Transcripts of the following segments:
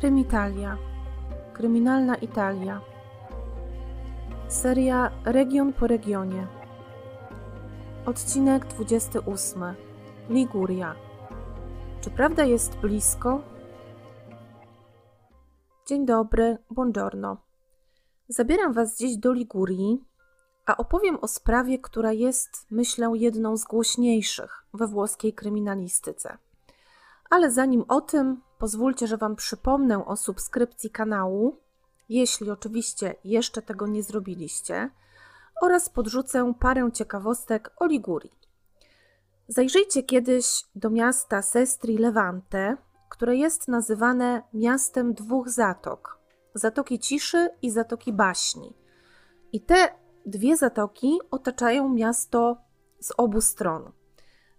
Krymitalia. Kryminalna Italia. Seria Region po regionie. Odcinek 28. Liguria. Czy prawda jest blisko? Dzień dobry, buongiorno. Zabieram Was dziś do Ligurii, a opowiem o sprawie, która jest, myślę, jedną z głośniejszych we włoskiej kryminalistyce. Ale zanim o tym, pozwólcie, że Wam przypomnę o subskrypcji kanału, jeśli oczywiście jeszcze tego nie zrobiliście, oraz podrzucę parę ciekawostek o Ligurii. Zajrzyjcie kiedyś do miasta Sestri Levante, które jest nazywane miastem dwóch zatok: Zatoki Ciszy i Zatoki Baśni. I te dwie zatoki otaczają miasto z obu stron.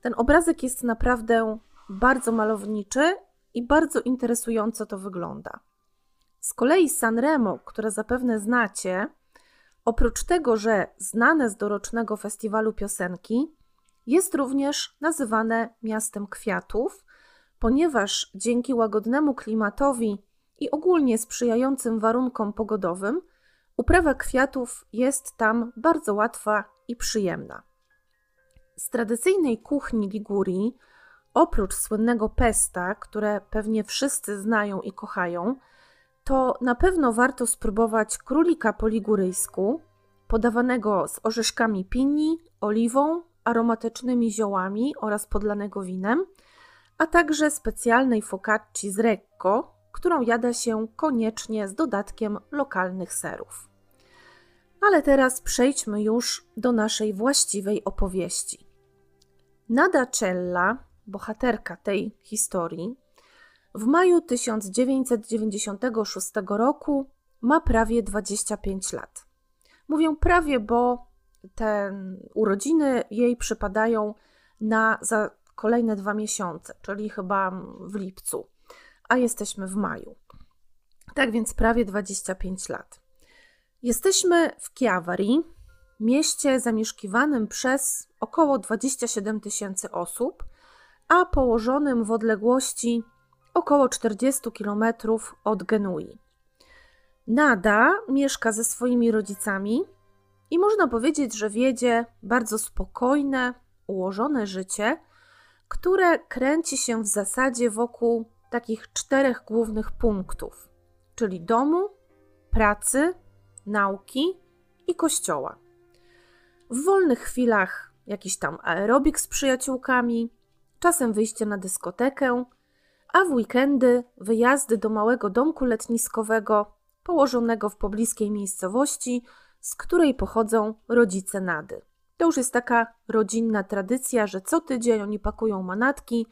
Ten obrazek jest naprawdę bardzo malowniczy i bardzo interesująco to wygląda. Z kolei Sanremo, które zapewne znacie, oprócz tego, że znane z dorocznego festiwalu piosenki, jest również nazywane miastem kwiatów, ponieważ dzięki łagodnemu klimatowi i ogólnie sprzyjającym warunkom pogodowym, uprawa kwiatów jest tam bardzo łatwa i przyjemna. Z tradycyjnej kuchni Ligurii oprócz słynnego pesta, które pewnie wszyscy znają i kochają, to na pewno warto spróbować królika po liguryjsku, podawanego z orzeszkami pini, oliwą, aromatycznymi ziołami oraz podlanego winem, a także specjalnej focacci z recco, którą jada się koniecznie z dodatkiem lokalnych serów. Ale teraz przejdźmy już do naszej właściwej opowieści. Nada Cella bohaterka tej historii, w maju 1996 roku ma prawie 25 lat. Mówię prawie, bo te urodziny jej przypadają na za kolejne dwa miesiące, czyli chyba w lipcu, a jesteśmy w maju. Tak więc prawie 25 lat. Jesteśmy w Chiavari, mieście zamieszkiwanym przez około 27 tysięcy osób, a położonym w odległości około 40 km od Genui. Nada mieszka ze swoimi rodzicami i można powiedzieć, że wiedzie bardzo spokojne, ułożone życie, które kręci się w zasadzie wokół takich czterech głównych punktów, czyli domu, pracy, nauki i kościoła. W wolnych chwilach jakiś tam aerobik z przyjaciółkami, czasem wyjście na dyskotekę, a w weekendy wyjazdy do małego domku letniskowego położonego w pobliskiej miejscowości, z której pochodzą rodzice Nady. To już jest taka rodzinna tradycja, że co tydzień oni pakują manatki,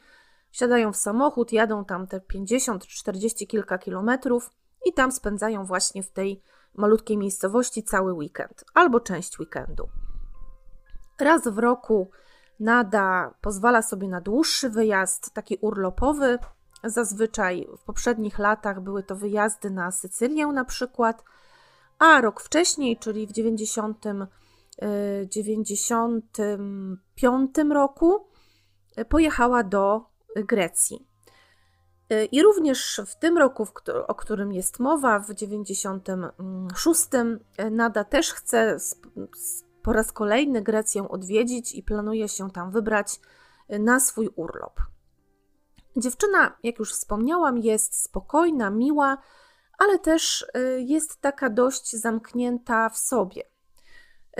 wsiadają w samochód, jadą tam te 50, 40 kilka kilometrów i tam spędzają właśnie w tej malutkiej miejscowości cały weekend albo część weekendu. Raz w roku Nada pozwala sobie na dłuższy wyjazd, taki urlopowy. Zazwyczaj w poprzednich latach były to wyjazdy na Sycylię na przykład, a rok wcześniej, czyli w 90, 95 y, roku, y, pojechała do Grecji. Y, I również w tym roku, o którym jest mowa, w 96, Nada też chce po raz kolejny Grecję odwiedzić i planuje się tam wybrać y, na swój urlop. Dziewczyna, jak już wspomniałam, jest spokojna, miła, ale też y, jest taka dość zamknięta w sobie.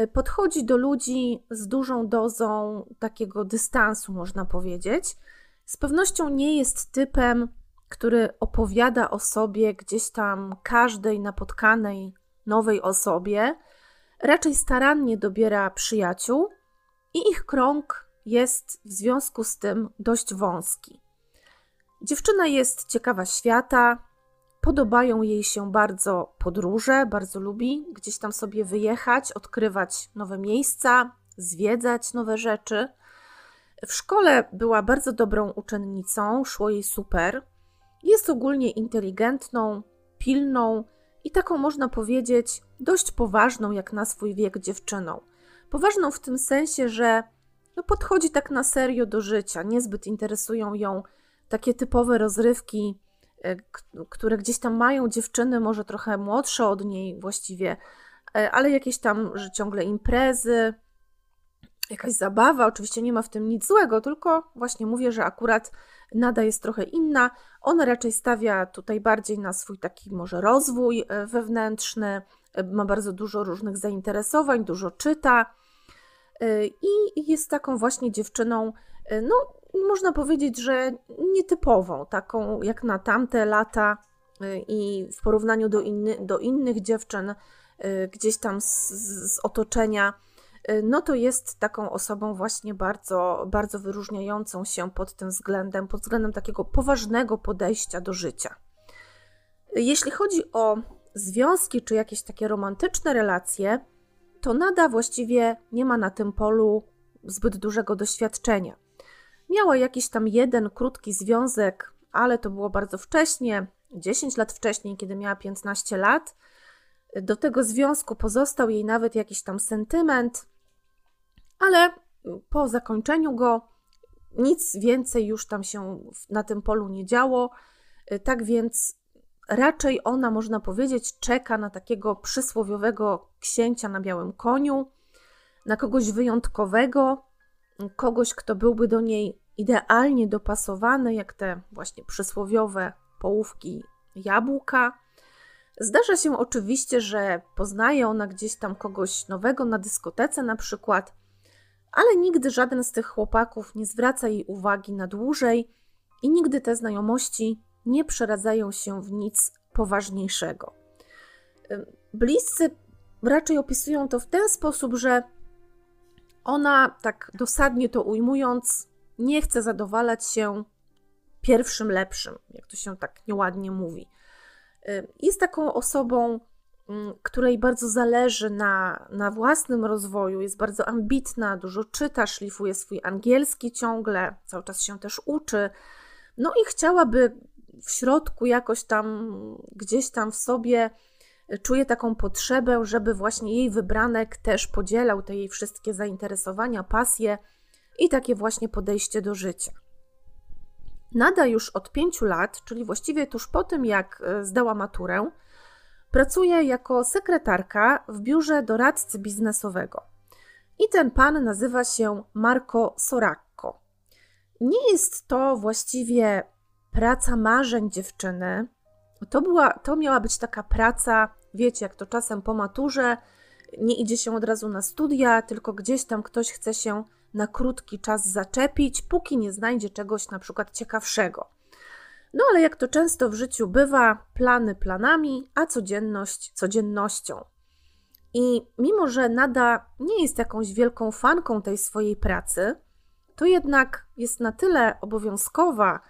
Y, podchodzi do ludzi z dużą dozą takiego dystansu, można powiedzieć. Z pewnością nie jest typem, który opowiada o sobie gdzieś tam każdej napotkanej nowej osobie raczej starannie dobiera przyjaciół i ich krąg jest w związku z tym dość wąski. Dziewczyna jest ciekawa świata, podobają jej się bardzo podróże, bardzo lubi gdzieś tam sobie wyjechać, odkrywać nowe miejsca, zwiedzać nowe rzeczy. W szkole była bardzo dobrą uczennicą, szło jej super. Jest ogólnie inteligentną, pilną, i taką można powiedzieć dość poważną jak na swój wiek dziewczyną. Poważną w tym sensie, że no podchodzi tak na serio do życia, niezbyt interesują ją takie typowe rozrywki które gdzieś tam mają dziewczyny, może trochę młodsze od niej właściwie, ale jakieś tam, że ciągle imprezy, jakaś zabawa. Oczywiście nie ma w tym nic złego, tylko właśnie mówię, że akurat Nada jest trochę inna. Ona raczej stawia tutaj bardziej na swój taki może rozwój e, wewnętrzny, e, ma bardzo dużo różnych zainteresowań, dużo czyta e, i jest taką właśnie dziewczyną, no można powiedzieć, że nietypową, taką jak na tamte lata i w porównaniu do, inny, do innych dziewczyn gdzieś tam z, z otoczenia no to jest taką osobą właśnie bardzo, bardzo wyróżniającą się pod tym względem, pod względem takiego poważnego podejścia do życia. Jeśli chodzi o związki czy jakieś takie romantyczne relacje, to Nada właściwie nie ma na tym polu zbyt dużego doświadczenia. Miała jakiś tam jeden krótki związek, ale to było bardzo wcześnie, 10 lat wcześniej, kiedy miała 15 lat. Do tego związku pozostał jej nawet jakiś tam sentyment, ale po zakończeniu go nic więcej już tam się na tym polu nie działo. Tak więc raczej ona, można powiedzieć, czeka na takiego przysłowiowego księcia na białym koniu, na kogoś wyjątkowego, kogoś, kto byłby do niej idealnie dopasowany, jak te właśnie przysłowiowe połówki jabłka. Zdarza się oczywiście, że poznaje ona gdzieś tam kogoś nowego na dyskotece, na przykład, ale nigdy żaden z tych chłopaków nie zwraca jej uwagi na dłużej i nigdy te znajomości nie przeradzają się w nic poważniejszego. Bliscy raczej opisują to w ten sposób, że ona, tak dosadnie to ujmując, nie chce zadowalać się pierwszym lepszym, jak to się tak nieładnie mówi. Jest taką osobą Mm, której bardzo zależy na, na własnym rozwoju, jest bardzo ambitna, dużo czyta, szlifuje swój angielski ciągle, cały czas się też uczy. No i chciałaby w środku jakoś tam, gdzieś tam w sobie e, czuje taką potrzebę, żeby właśnie jej wybranek też podzielał te jej wszystkie zainteresowania, pasje i takie właśnie podejście do życia. Nada już od pięciu lat, czyli właściwie tuż po tym, jak e, zdała maturę, Pracuje jako sekretarka w biurze doradcy biznesowego. I ten pan nazywa się Marco Soracco. Nie jest to właściwie praca marzeń dziewczyny. To, była, to miała być taka praca, wiecie, jak to czasem po maturze, nie idzie się od razu na studia, tylko gdzieś tam ktoś chce się na krótki czas zaczepić, póki nie znajdzie czegoś na przykład ciekawszego. No ale jak to często w życiu bywa, plany planami, a codzienność codziennością. I mimo, że Nada nie jest jakąś wielką fanką tej swojej pracy, to jednak jest na tyle obowiązkowa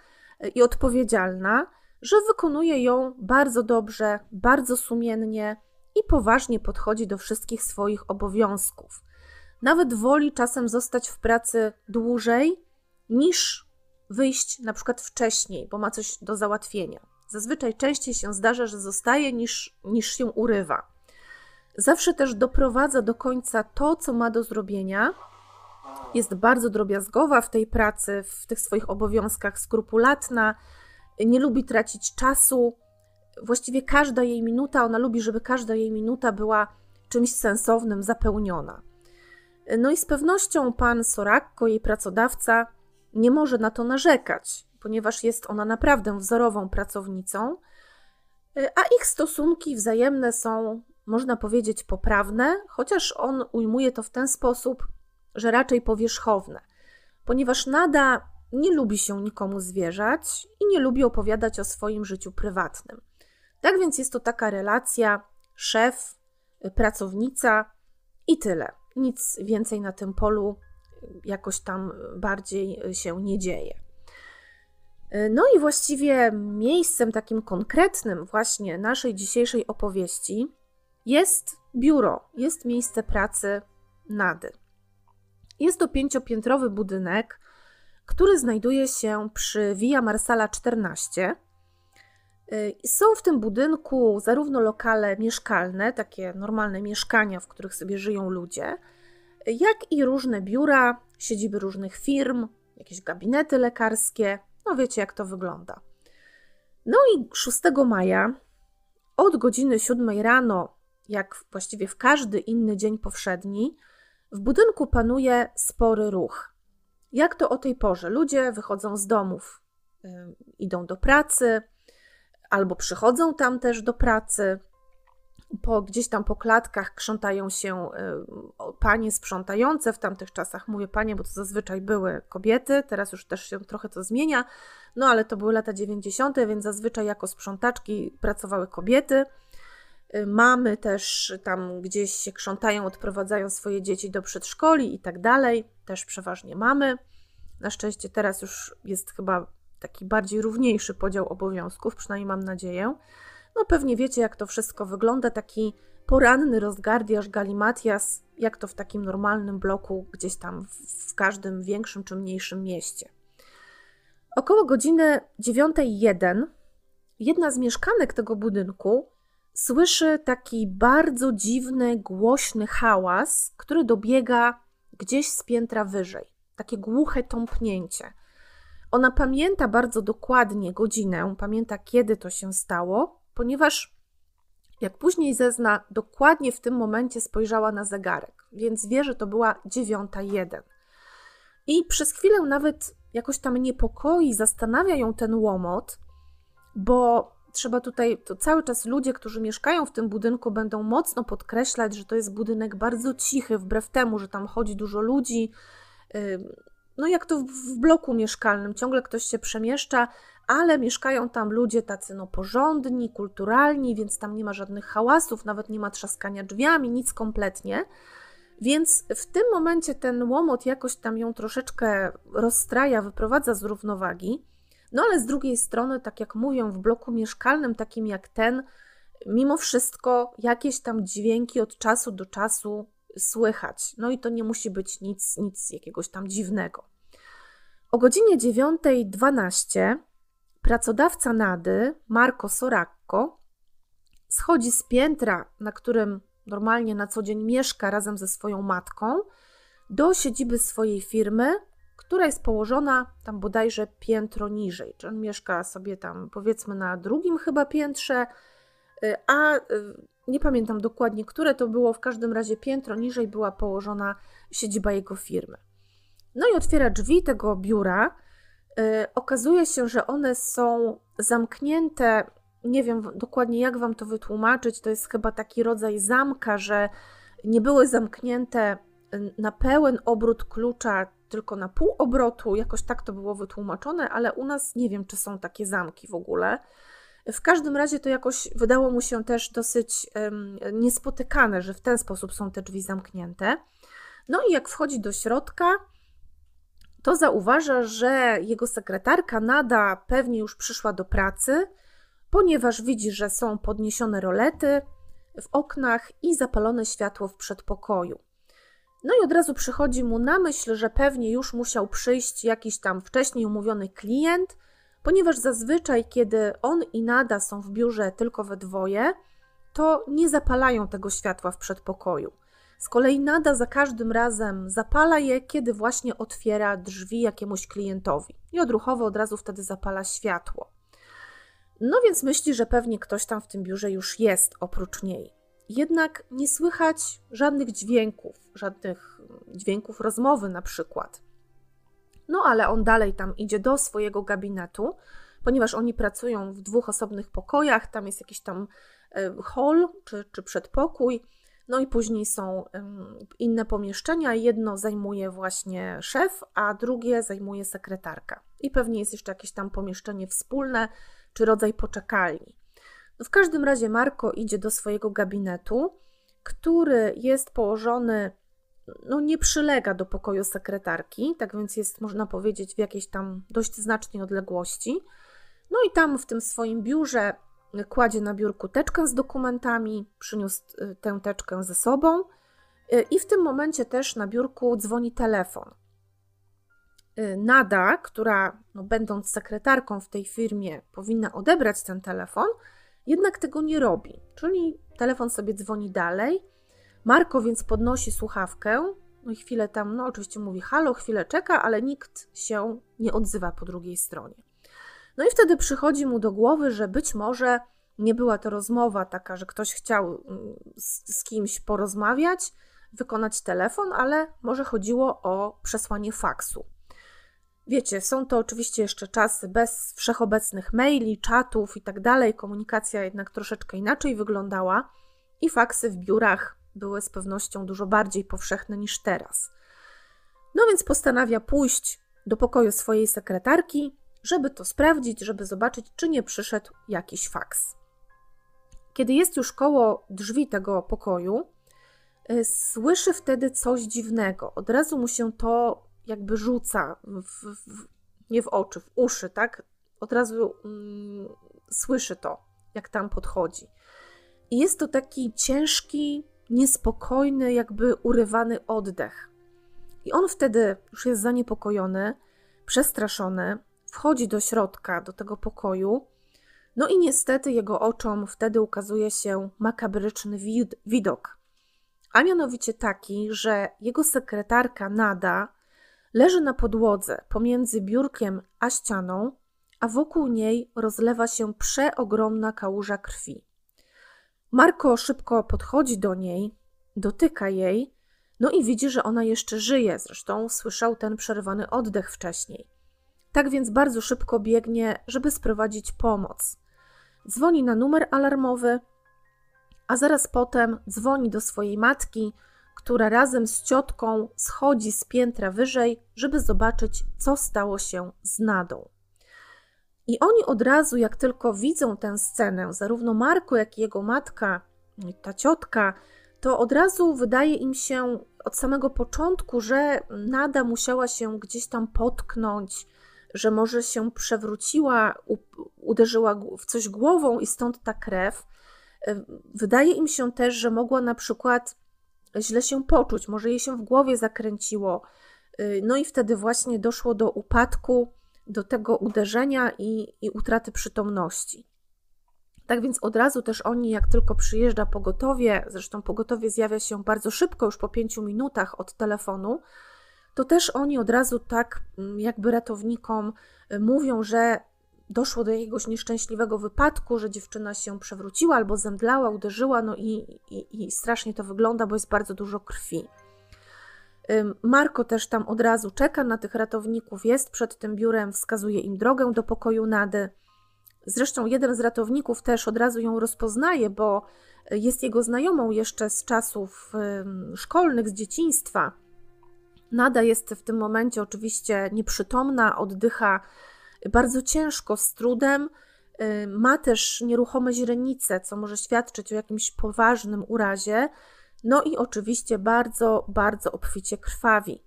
i odpowiedzialna, że wykonuje ją bardzo dobrze, bardzo sumiennie i poważnie podchodzi do wszystkich swoich obowiązków. Nawet woli czasem zostać w pracy dłużej niż wyjść na przykład wcześniej, bo ma coś do załatwienia. Zazwyczaj częściej się zdarza, że zostaje niż, niż się urywa. Zawsze też doprowadza do końca to, co ma do zrobienia. Jest bardzo drobiazgowa w tej pracy, w tych swoich obowiązkach, skrupulatna, nie lubi tracić czasu. Właściwie każda jej minuta, ona lubi, żeby każda jej minuta była czymś sensownym, zapełniona. No i z pewnością pan Sorakko, jej pracodawca, nie może na to narzekać, ponieważ jest ona naprawdę wzorową pracownicą, y, a ich stosunki wzajemne są, można powiedzieć, poprawne, chociaż on ujmuje to w ten sposób, że raczej powierzchowne, ponieważ Nada nie lubi się nikomu zwierzać i nie lubi opowiadać o swoim życiu prywatnym. Tak więc jest to taka relacja szef, y, pracownica i tyle. Nic więcej na tym polu jakoś tam bardziej się nie dzieje. No i właściwie miejscem takim konkretnym właśnie naszej dzisiejszej opowieści jest biuro, jest miejsce pracy Nady. Jest to pięciopiętrowy budynek, który znajduje się przy Via Marsala 14. Są w tym budynku zarówno lokale mieszkalne, takie normalne mieszkania, w których sobie żyją ludzie, jak i różne biura, siedziby różnych firm, jakieś gabinety lekarskie. No wiecie, jak to wygląda. No i 6 maja od godziny 7 rano, jak właściwie w każdy inny dzień powszedni, w budynku panuje spory ruch. Jak to o tej porze? Ludzie wychodzą z domów, y, idą do pracy, albo przychodzą tam też do pracy. Po, gdzieś tam po klatkach krzątają się y, panie sprzątające. W tamtych czasach mówię panie, bo to zazwyczaj były kobiety, teraz już też się trochę to zmienia. No ale to były lata 90., więc zazwyczaj jako sprzątaczki pracowały kobiety. Y, mamy też tam gdzieś się krzątają, odprowadzają swoje dzieci do przedszkoli i tak dalej. Też przeważnie mamy. Na szczęście teraz już jest chyba taki bardziej równiejszy podział obowiązków, przynajmniej mam nadzieję. No pewnie wiecie, jak to wszystko wygląda, taki poranny rozgardiaż galimatias, jak to w takim normalnym bloku gdzieś tam w każdym większym czy mniejszym mieście. Około godziny 9.01 jedna z mieszkanek tego budynku słyszy taki bardzo dziwny, głośny hałas, który dobiega gdzieś z piętra wyżej. Takie głuche tąpnięcie. Ona pamięta bardzo dokładnie godzinę, pamięta kiedy to się stało, ponieważ jak później zezna, dokładnie w tym momencie spojrzała na zegarek, więc wie, że to była 9.01. I przez chwilę nawet jakoś tam niepokoi, zastanawia ją ten łomot, bo trzeba tutaj, to cały czas ludzie, którzy mieszkają w tym budynku, będą mocno podkreślać, że to jest budynek bardzo cichy, wbrew temu, że tam chodzi dużo ludzi. No, jak to w bloku mieszkalnym, ciągle ktoś się przemieszcza, ale mieszkają tam ludzie tacy no porządni, kulturalni, więc tam nie ma żadnych hałasów, nawet nie ma trzaskania drzwiami, nic kompletnie. Więc w tym momencie ten łomot jakoś tam ją troszeczkę rozstraja, wyprowadza z równowagi. No ale z drugiej strony, tak jak mówią, w bloku mieszkalnym, takim jak ten, mimo wszystko jakieś tam dźwięki od czasu do czasu słychać. No i to nie musi być nic, nic jakiegoś tam dziwnego. O godzinie 9.12 pracodawca Nady, Marco Soracco, schodzi z piętra, na którym normalnie na co dzień mieszka razem ze swoją matką, do siedziby swojej firmy, która jest położona tam bodajże piętro niżej. Czy on mieszka sobie tam powiedzmy na drugim chyba piętrze, y, a y, nie pamiętam dokładnie, które to było, w każdym razie piętro niżej była położona siedziba jego firmy. No i otwiera drzwi tego biura. Y, okazuje się, że one są zamknięte nie wiem dokładnie jak Wam to wytłumaczyć, to jest chyba taki rodzaj zamka, że nie były zamknięte na pełen obrót klucza, tylko na pół obrotu, jakoś tak to było wytłumaczone, ale u nas nie wiem, czy są takie zamki w ogóle. W każdym razie to jakoś wydało mu się też dosyć um, niespotykane, że w ten sposób są te drzwi zamknięte. No i jak wchodzi do środka, to zauważa, że jego sekretarka Nada pewnie już przyszła do pracy, ponieważ widzi, że są podniesione rolety w oknach i zapalone światło w przedpokoju. No i od razu przychodzi mu na myśl, że pewnie już musiał przyjść jakiś tam wcześniej umówiony klient, ponieważ zazwyczaj, kiedy on i Nada są w biurze tylko we dwoje, to nie zapalają tego światła w przedpokoju. Z kolei Nada za każdym razem zapala je, kiedy właśnie otwiera drzwi jakiemuś klientowi i odruchowo od razu wtedy zapala światło. No więc myśli, że pewnie ktoś tam w tym biurze już jest oprócz niej. Jednak nie słychać żadnych dźwięków, żadnych dźwięków rozmowy na przykład. No ale on dalej tam idzie do swojego gabinetu, ponieważ oni pracują w dwóch osobnych pokojach, tam jest jakiś tam e, hall czy, czy przedpokój, no i później są inne pomieszczenia. Jedno zajmuje właśnie szef, a drugie zajmuje sekretarka. I pewnie jest jeszcze jakieś tam pomieszczenie wspólne, czy rodzaj poczekalni. No w każdym razie Marko idzie do swojego gabinetu, który jest położony, no nie przylega do pokoju sekretarki, tak więc jest, można powiedzieć, w jakiejś tam dość znacznej odległości. No i tam w tym swoim biurze kładzie na biurku teczkę z dokumentami, przyniósł y, tę teczkę ze sobą y, i w tym momencie też na biurku dzwoni telefon. Y, Nada, która no, będąc sekretarką w tej firmie powinna odebrać ten telefon, jednak tego nie robi. Czyli telefon sobie dzwoni dalej. Marko więc podnosi słuchawkę, no i chwilę tam, no oczywiście mówi halo, chwilę czeka, ale nikt się nie odzywa po drugiej stronie. No i wtedy przychodzi mu do głowy, że być może nie była to rozmowa taka, że ktoś chciał mm, z, z kimś porozmawiać, wykonać telefon, ale może chodziło o przesłanie faksu. Wiecie, są to oczywiście jeszcze czasy bez wszechobecnych maili, czatów i tak dalej. Komunikacja jednak troszeczkę inaczej wyglądała i faksy w biurach były z pewnością dużo bardziej powszechne niż teraz. No więc postanawia pójść do pokoju swojej sekretarki, żeby to sprawdzić, żeby zobaczyć, czy nie przyszedł jakiś faks. Kiedy jest już koło drzwi tego pokoju, y, słyszy wtedy coś dziwnego. Od razu mu się to jakby rzuca w, w, nie w oczy, w uszy, tak? Od razu mm, słyszy to, jak tam podchodzi. I jest to taki ciężki, niespokojny, jakby urywany oddech. I on wtedy już jest zaniepokojony, przestraszony, wchodzi do środka, do tego pokoju. No i niestety jego oczom wtedy ukazuje się makabryczny wid widok. A mianowicie taki, że jego sekretarka Nada leży na podłodze pomiędzy biurkiem a ścianą, a wokół niej rozlewa się przeogromna kałuża krwi. Marko szybko podchodzi do niej, dotyka jej, no i widzi, że ona jeszcze żyje. Zresztą słyszał ten przerwany oddech wcześniej. Tak więc bardzo szybko biegnie, żeby sprowadzić pomoc. Dzwoni na numer alarmowy, a zaraz potem dzwoni do swojej matki, która razem z ciotką schodzi z piętra wyżej, żeby zobaczyć, co stało się z Nadą. I oni od razu, jak tylko widzą tę scenę, zarówno Marko, jak i jego matka, ta ciotka, to od razu wydaje im się od samego początku, że Nada musiała się gdzieś tam potknąć, że może się przewróciła, uderzyła w coś głową i stąd ta krew. E, wydaje im się też, że mogła na przykład źle się poczuć, może jej się w głowie zakręciło. E, no i wtedy właśnie doszło do upadku, do tego uderzenia i, i utraty przytomności. Tak więc od razu też oni, jak tylko przyjeżdża pogotowie, zresztą pogotowie zjawia się bardzo szybko, już po pięciu minutach od telefonu, to też oni od razu tak mm, jakby ratownikom y, mówią, że doszło do jakiegoś nieszczęśliwego wypadku, że dziewczyna się przewróciła albo zemdlała, uderzyła, no i, i, i strasznie to wygląda, bo jest bardzo dużo krwi. Marko też tam od razu czeka na tych ratowników, jest przed tym biurem, wskazuje im drogę do pokoju Nady. Zresztą jeden z ratowników też od razu ją rozpoznaje, bo jest jego znajomą jeszcze z czasów szkolnych, z dzieciństwa. Nada jest w tym momencie oczywiście nieprzytomna, oddycha bardzo ciężko, z trudem. Ma też nieruchome źrenice, co może świadczyć o jakimś poważnym urazie. No i oczywiście bardzo, bardzo obficie krwawi.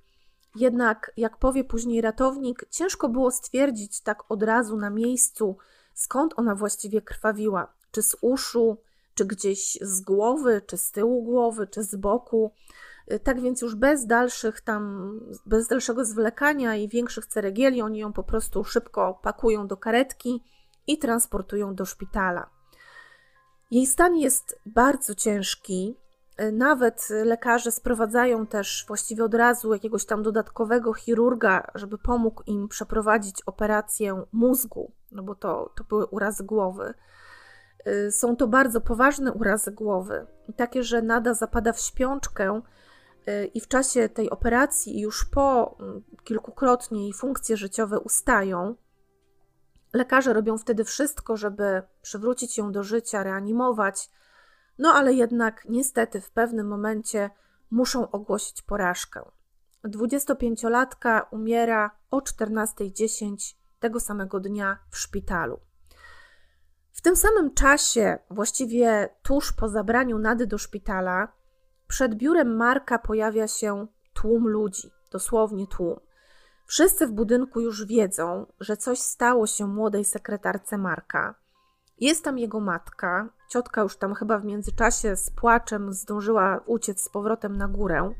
Jednak, jak powie później ratownik, ciężko było stwierdzić tak od razu na miejscu, skąd ona właściwie krwawiła. Czy z uszu, czy gdzieś z głowy, czy z tyłu głowy, czy z boku. Y, tak więc już bez dalszych tam, bez dalszego zwlekania i większych ceregieli, oni ją po prostu szybko pakują do karetki i transportują do szpitala. Jej stan jest bardzo ciężki. Y, nawet lekarze sprowadzają też właściwie od razu jakiegoś tam dodatkowego chirurga, żeby pomógł im przeprowadzić operację mózgu, no bo to, to były urazy głowy. Y, są to bardzo poważne urazy głowy, takie, że nada zapada w śpiączkę y, i w czasie tej operacji, już po mm, kilkukrotnie jej funkcje życiowe ustają. Lekarze robią wtedy wszystko, żeby przywrócić ją do życia, reanimować, no ale jednak niestety w pewnym momencie muszą ogłosić porażkę. 25-latka umiera o 14.10 tego samego dnia w szpitalu. W tym samym czasie, właściwie tuż po zabraniu Nady do szpitala, przed biurem Marka pojawia się tłum ludzi, dosłownie tłum. Wszyscy w budynku już wiedzą, że coś stało się młodej sekretarce Marka. Jest tam jego matka, ciotka już tam chyba w międzyczasie z płaczem zdążyła uciec z powrotem na górę.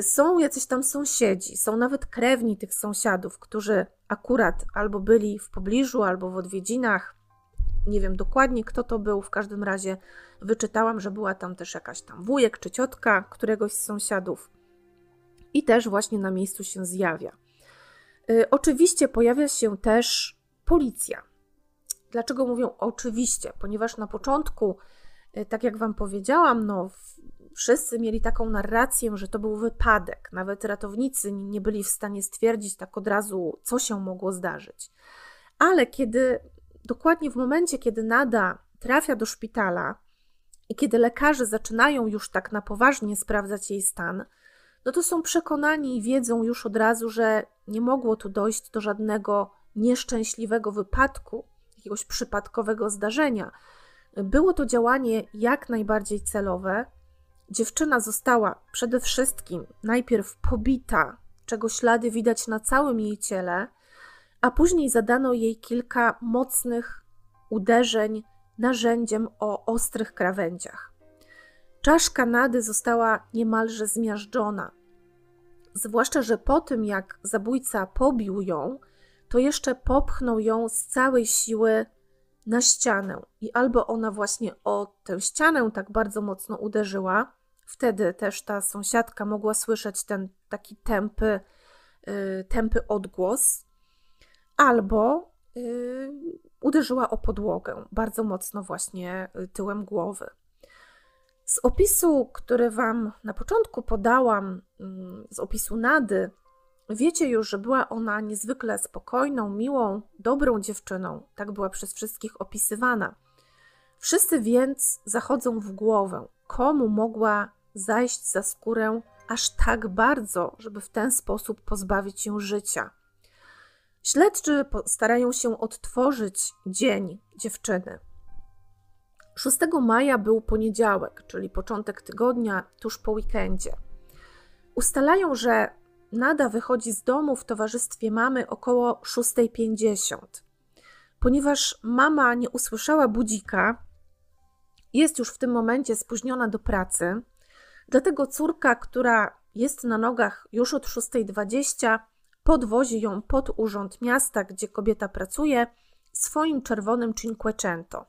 Są jacyś tam sąsiedzi, są nawet krewni tych sąsiadów, którzy akurat albo byli w pobliżu, albo w odwiedzinach. Nie wiem dokładnie, kto to był, w każdym razie wyczytałam, że była tam też jakaś tam wujek czy ciotka któregoś z sąsiadów. I też właśnie na miejscu się zjawia. Y, oczywiście pojawia się też policja. Dlaczego mówią oczywiście? Ponieważ na początku, y, tak jak Wam powiedziałam, no, wszyscy mieli taką narrację, że to był wypadek. Nawet ratownicy nie byli w stanie stwierdzić tak od razu, co się mogło zdarzyć. Ale kiedy, dokładnie w momencie, kiedy Nada trafia do szpitala i kiedy lekarze zaczynają już tak na poważnie sprawdzać jej stan, no to są przekonani i wiedzą już od razu, że nie mogło tu dojść do żadnego nieszczęśliwego wypadku, jakiegoś przypadkowego zdarzenia. Było to działanie jak najbardziej celowe. Dziewczyna została przede wszystkim najpierw pobita, czego ślady widać na całym jej ciele, a później zadano jej kilka mocnych uderzeń narzędziem o ostrych krawędziach. Czaszka Nady została niemalże zmiażdżona. Zwłaszcza, że po tym jak zabójca pobił ją, to jeszcze popchnął ją z całej siły na ścianę. I albo ona właśnie o tę ścianę tak bardzo mocno uderzyła, wtedy też ta sąsiadka mogła słyszeć ten taki tępy, yy, tępy odgłos, albo yy, uderzyła o podłogę bardzo mocno właśnie y, tyłem głowy. Z opisu, który Wam na początku podałam, mm, z opisu Nady, wiecie już, że była ona niezwykle spokojną, miłą, dobrą dziewczyną. Tak była przez wszystkich opisywana. Wszyscy więc zachodzą w głowę, komu mogła zajść za skórę aż tak bardzo, żeby w ten sposób pozbawić ją życia. Śledczy starają się odtworzyć dzień dziewczyny. 6 maja był poniedziałek, czyli początek tygodnia, tuż po weekendzie. Ustalają, że Nada wychodzi z domu w towarzystwie mamy około 6.50. Ponieważ mama nie usłyszała budzika, jest już w tym momencie spóźniona do pracy, dlatego córka, która jest na nogach już od 6.20, podwozi ją pod urząd miasta, gdzie kobieta pracuje, swoim czerwonym Cinquecento.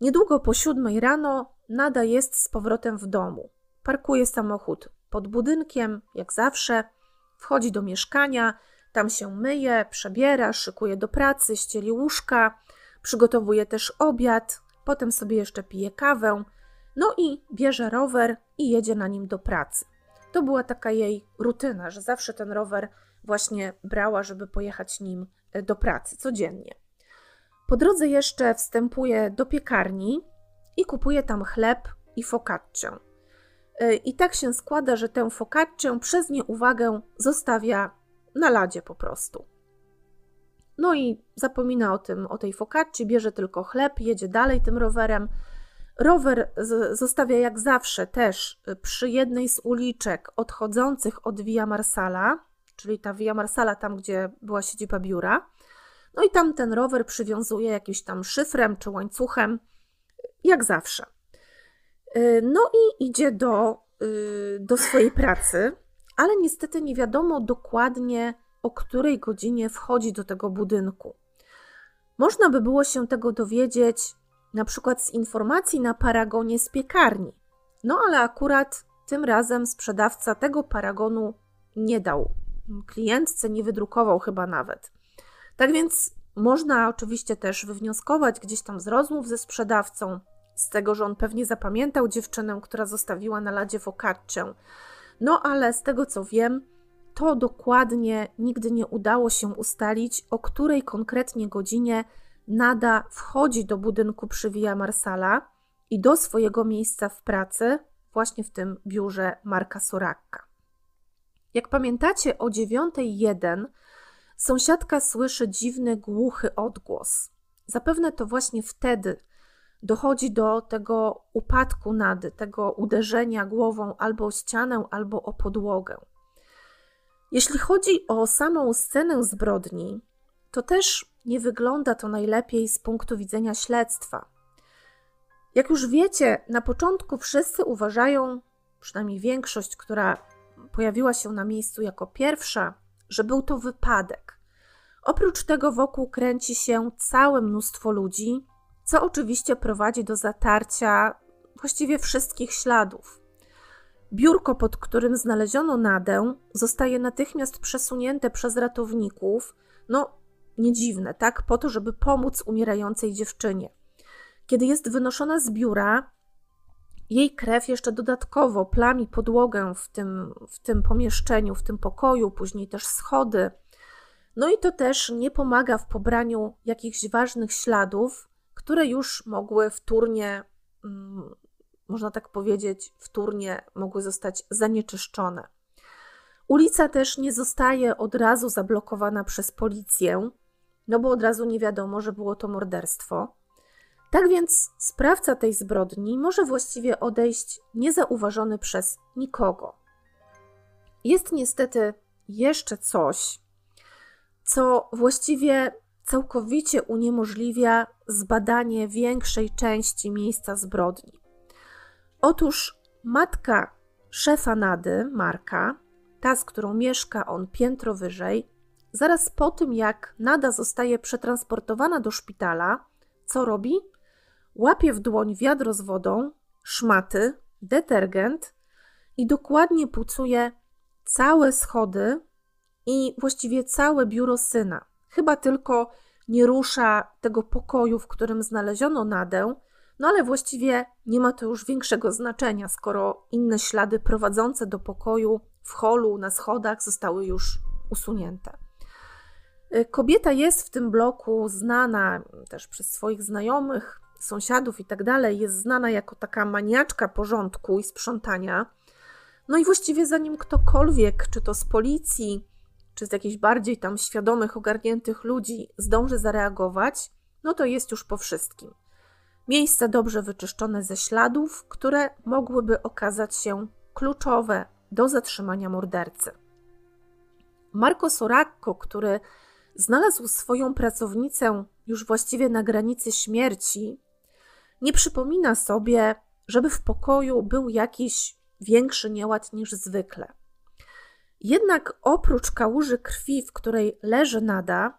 Niedługo po siódmej rano Nada jest z powrotem w domu. Parkuje samochód pod budynkiem, jak zawsze, wchodzi do mieszkania, tam się myje, przebiera, szykuje do pracy, ścieli łóżka, przygotowuje też obiad, potem sobie jeszcze pije kawę, no i bierze rower i jedzie na nim do pracy. To była taka jej rutyna, że zawsze ten rower właśnie brała, żeby pojechać nim e, do pracy codziennie. Po drodze jeszcze wstępuje do piekarni i kupuje tam chleb i focaccię. E, I tak się składa, że tę focaccię przez nieuwagę zostawia na ladzie po prostu. No i zapomina o tym, o tej focacci, bierze tylko chleb, jedzie dalej tym rowerem. Rower zostawia jak zawsze też przy jednej z uliczek odchodzących od Via Marsala, czyli ta Via Marsala tam, gdzie była siedziba biura. No i tam ten rower przywiązuje jakimś tam szyfrem czy łańcuchem, jak zawsze. Y, no i idzie do, y, do swojej pracy, ale niestety nie wiadomo dokładnie, o której godzinie wchodzi do tego budynku. Można by było się tego dowiedzieć na przykład z informacji na paragonie z piekarni. No ale akurat tym razem sprzedawca tego paragonu nie dał klientce, nie wydrukował chyba nawet. Tak więc można oczywiście też wywnioskować gdzieś tam z rozmów ze sprzedawcą, z tego, że on pewnie zapamiętał dziewczynę, która zostawiła na ladzie focaccię. No ale z tego co wiem, to dokładnie nigdy nie udało się ustalić, o której konkretnie godzinie Nada wchodzi do budynku przy Via Marsala i do swojego miejsca w pracy, właśnie w tym biurze Marka Sorakka. Jak pamiętacie, o 9.01 sąsiadka słyszy dziwny, głuchy odgłos. Zapewne to właśnie wtedy dochodzi do tego upadku nady, tego uderzenia głową albo o ścianę, albo o podłogę. Jeśli chodzi o samą scenę zbrodni, to też nie wygląda to najlepiej z punktu widzenia śledztwa. Jak już wiecie, na początku wszyscy uważają, przynajmniej większość, która pojawiła się na miejscu jako pierwsza, że był to wypadek. Oprócz tego wokół kręci się całe mnóstwo ludzi, co oczywiście prowadzi do zatarcia właściwie wszystkich śladów. Biurko, pod którym znaleziono Nadę, zostaje natychmiast przesunięte przez ratowników, no nie dziwne, tak? Po to, żeby pomóc umierającej dziewczynie. Kiedy jest wynoszona z biura, jej krew jeszcze dodatkowo plami podłogę w tym, w tym pomieszczeniu, w tym pokoju, później też schody. No i to też nie pomaga w pobraniu jakichś ważnych śladów, które już mogły wtórnie, mm, można tak powiedzieć, wtórnie mogły zostać zanieczyszczone. Ulica też nie zostaje od razu zablokowana przez policję, no bo od razu nie wiadomo, że było to morderstwo. Tak więc sprawca tej zbrodni może właściwie odejść niezauważony przez nikogo. Jest niestety jeszcze coś, co właściwie całkowicie uniemożliwia zbadanie większej części miejsca zbrodni. Otóż matka szefa Nady, Marka, ta, z którą mieszka on piętro wyżej, zaraz po tym, jak Nada zostaje przetransportowana do szpitala, co robi? Łapie w dłoń wiadro z wodą, szmaty, detergent i dokładnie pucuje całe schody i właściwie całe biuro syna. Chyba tylko nie rusza tego pokoju, w którym znaleziono Nadę, no ale właściwie nie ma to już większego znaczenia, skoro inne ślady prowadzące do pokoju w holu, na schodach zostały już usunięte. Y, kobieta jest w tym bloku znana też przez swoich znajomych, sąsiadów i tak dalej, jest znana jako taka maniaczka porządku i sprzątania. No i właściwie zanim ktokolwiek, czy to z policji, czy z jakichś bardziej tam świadomych, ogarniętych ludzi zdąży zareagować, no to jest już po wszystkim. Miejsce dobrze wyczyszczone ze śladów, które mogłyby okazać się kluczowe do zatrzymania mordercy. Marco Soracco, który znalazł swoją pracownicę już właściwie na granicy śmierci, nie przypomina sobie, żeby w pokoju był jakiś większy nieład niż zwykle. Jednak oprócz kałuży krwi, w której leży Nada,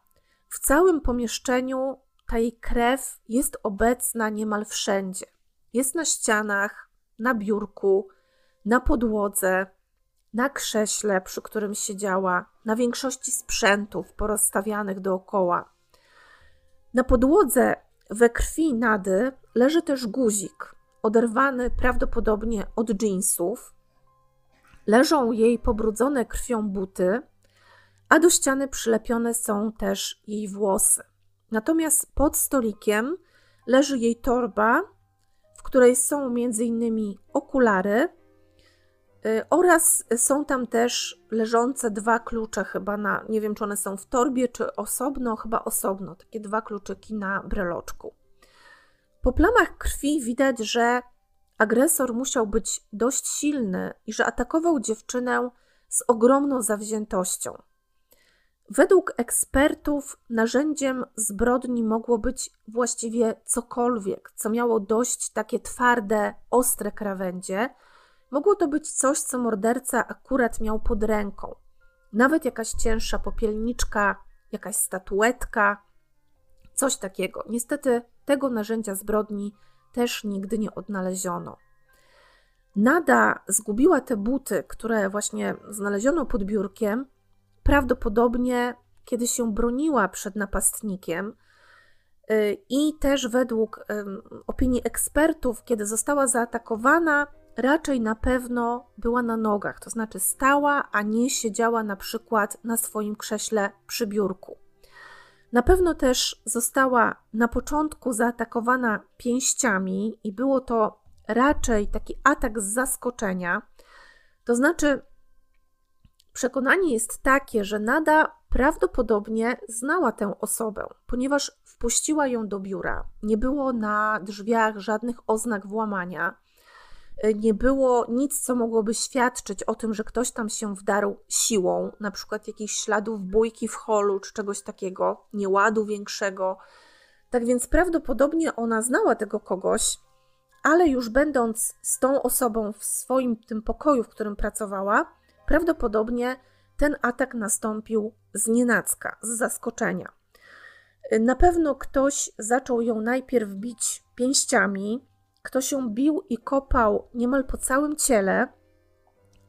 w całym pomieszczeniu ta jej krew jest obecna niemal wszędzie. Jest na ścianach, na biurku, na podłodze, na krześle, przy którym siedziała, na większości sprzętów porozstawianych dookoła. Na podłodze we krwi Nady leży też guzik, oderwany prawdopodobnie od dżinsów. Leżą jej pobrudzone krwią buty, a do ściany przylepione są też jej włosy. Natomiast pod stolikiem leży jej torba, w której są m.in. okulary, Y, oraz są tam też leżące dwa klucze, chyba na, nie wiem czy one są w torbie, czy osobno, chyba osobno, takie dwa kluczyki na breloczku. Po plamach krwi widać, że agresor musiał być dość silny i że atakował dziewczynę z ogromną zawziętością. Według ekspertów narzędziem zbrodni mogło być właściwie cokolwiek, co miało dość takie twarde, ostre krawędzie Mogło to być coś, co morderca akurat miał pod ręką. Nawet jakaś cięższa popielniczka, jakaś statuetka, coś takiego. Niestety tego narzędzia zbrodni też nigdy nie odnaleziono. Nada zgubiła te buty, które właśnie znaleziono pod biurkiem, prawdopodobnie kiedy się broniła przed napastnikiem. Y, I też według opinii ekspertów, kiedy została zaatakowana, raczej na pewno była na nogach, to znaczy stała, a nie siedziała na przykład na swoim krześle przy biurku. Na pewno też została na początku zaatakowana pięściami i było to raczej taki atak z zaskoczenia. To znaczy, przekonanie jest takie, że Nada prawdopodobnie znała tę osobę, ponieważ wpuściła ją do biura. Nie było na drzwiach żadnych oznak włamania. Y, nie było nic, co mogłoby świadczyć o tym, że ktoś tam się wdarł siłą, na przykład jakichś śladów bójki w holu czy czegoś takiego, nieładu większego. Tak więc prawdopodobnie ona znała tego kogoś, ale już będąc z tą osobą w swoim tym pokoju, w którym pracowała, prawdopodobnie ten atak nastąpił z nienacka, z zaskoczenia. Y, na pewno ktoś zaczął ją najpierw bić pięściami, kto się bił i kopał niemal po całym ciele,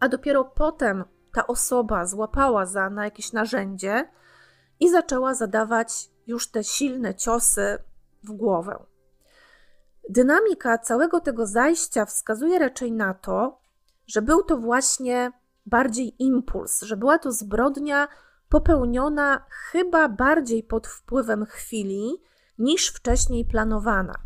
a dopiero potem ta osoba złapała za na jakieś narzędzie i zaczęła zadawać już te silne ciosy w głowę. Dynamika całego tego zajścia wskazuje raczej na to, że był to właśnie bardziej impuls, że była to zbrodnia popełniona chyba bardziej pod wpływem chwili niż wcześniej planowana.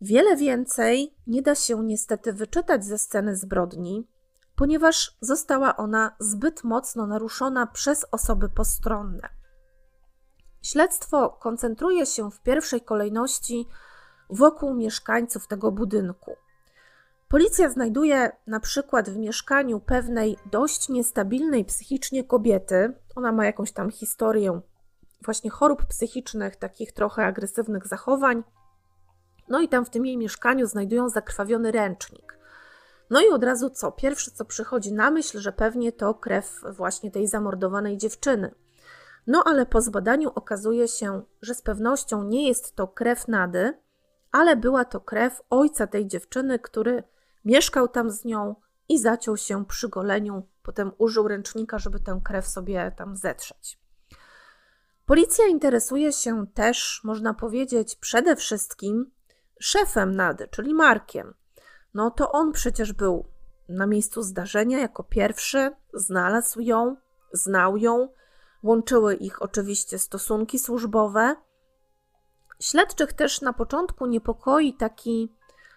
Wiele więcej nie da się niestety wyczytać ze sceny zbrodni, ponieważ została ona zbyt mocno naruszona przez osoby postronne. Śledztwo koncentruje się w pierwszej kolejności wokół mieszkańców tego budynku. Policja znajduje na przykład w mieszkaniu pewnej dość niestabilnej psychicznie kobiety. Ona ma jakąś tam historię właśnie chorób psychicznych, takich trochę agresywnych zachowań. No i tam w tym jej mieszkaniu znajdują zakrwawiony ręcznik. No i od razu co? Pierwsze, co przychodzi na myśl, że pewnie to krew właśnie tej zamordowanej dziewczyny. No ale po zbadaniu okazuje się, że z pewnością nie jest to krew Nady, ale była to krew ojca tej dziewczyny, który mieszkał tam z nią i zaciął się przy goleniu. Potem użył ręcznika, żeby tę krew sobie tam zetrzeć. Policja interesuje się też, można powiedzieć, przede wszystkim szefem Nady, czyli Markiem. No to on przecież był na miejscu zdarzenia jako pierwszy, znalazł ją, znał ją, łączyły ich oczywiście stosunki służbowe. Śledczych też na początku niepokoi taki,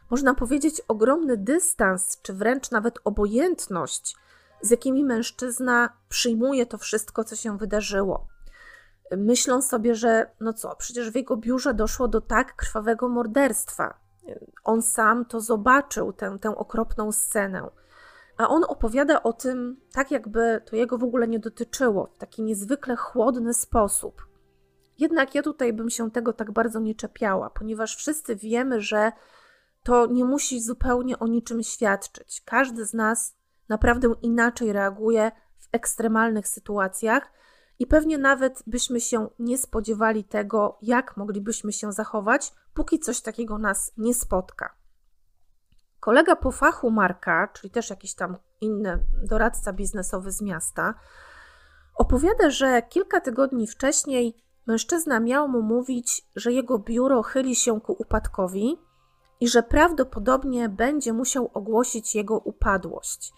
można powiedzieć, ogromny dystans, czy wręcz nawet obojętność, z jakimi mężczyzna przyjmuje to wszystko, co się wydarzyło myślą sobie, że no co, przecież w jego biurze doszło do tak krwawego morderstwa. On sam to zobaczył, tę, tę okropną scenę. A on opowiada o tym tak, jakby to jego w ogóle nie dotyczyło, w taki niezwykle chłodny sposób. Jednak ja tutaj bym się tego tak bardzo nie czepiała, ponieważ wszyscy wiemy, że to nie musi zupełnie o niczym świadczyć. Każdy z nas naprawdę inaczej reaguje w ekstremalnych sytuacjach i pewnie nawet byśmy się nie spodziewali tego, jak moglibyśmy się zachować, póki coś takiego nas nie spotka. Kolega po fachu Marka, czyli też jakiś tam inny doradca biznesowy z miasta, opowiada, że kilka tygodni wcześniej mężczyzna miał mu mówić, że jego biuro chyli się ku upadkowi i że prawdopodobnie będzie musiał ogłosić jego upadłość.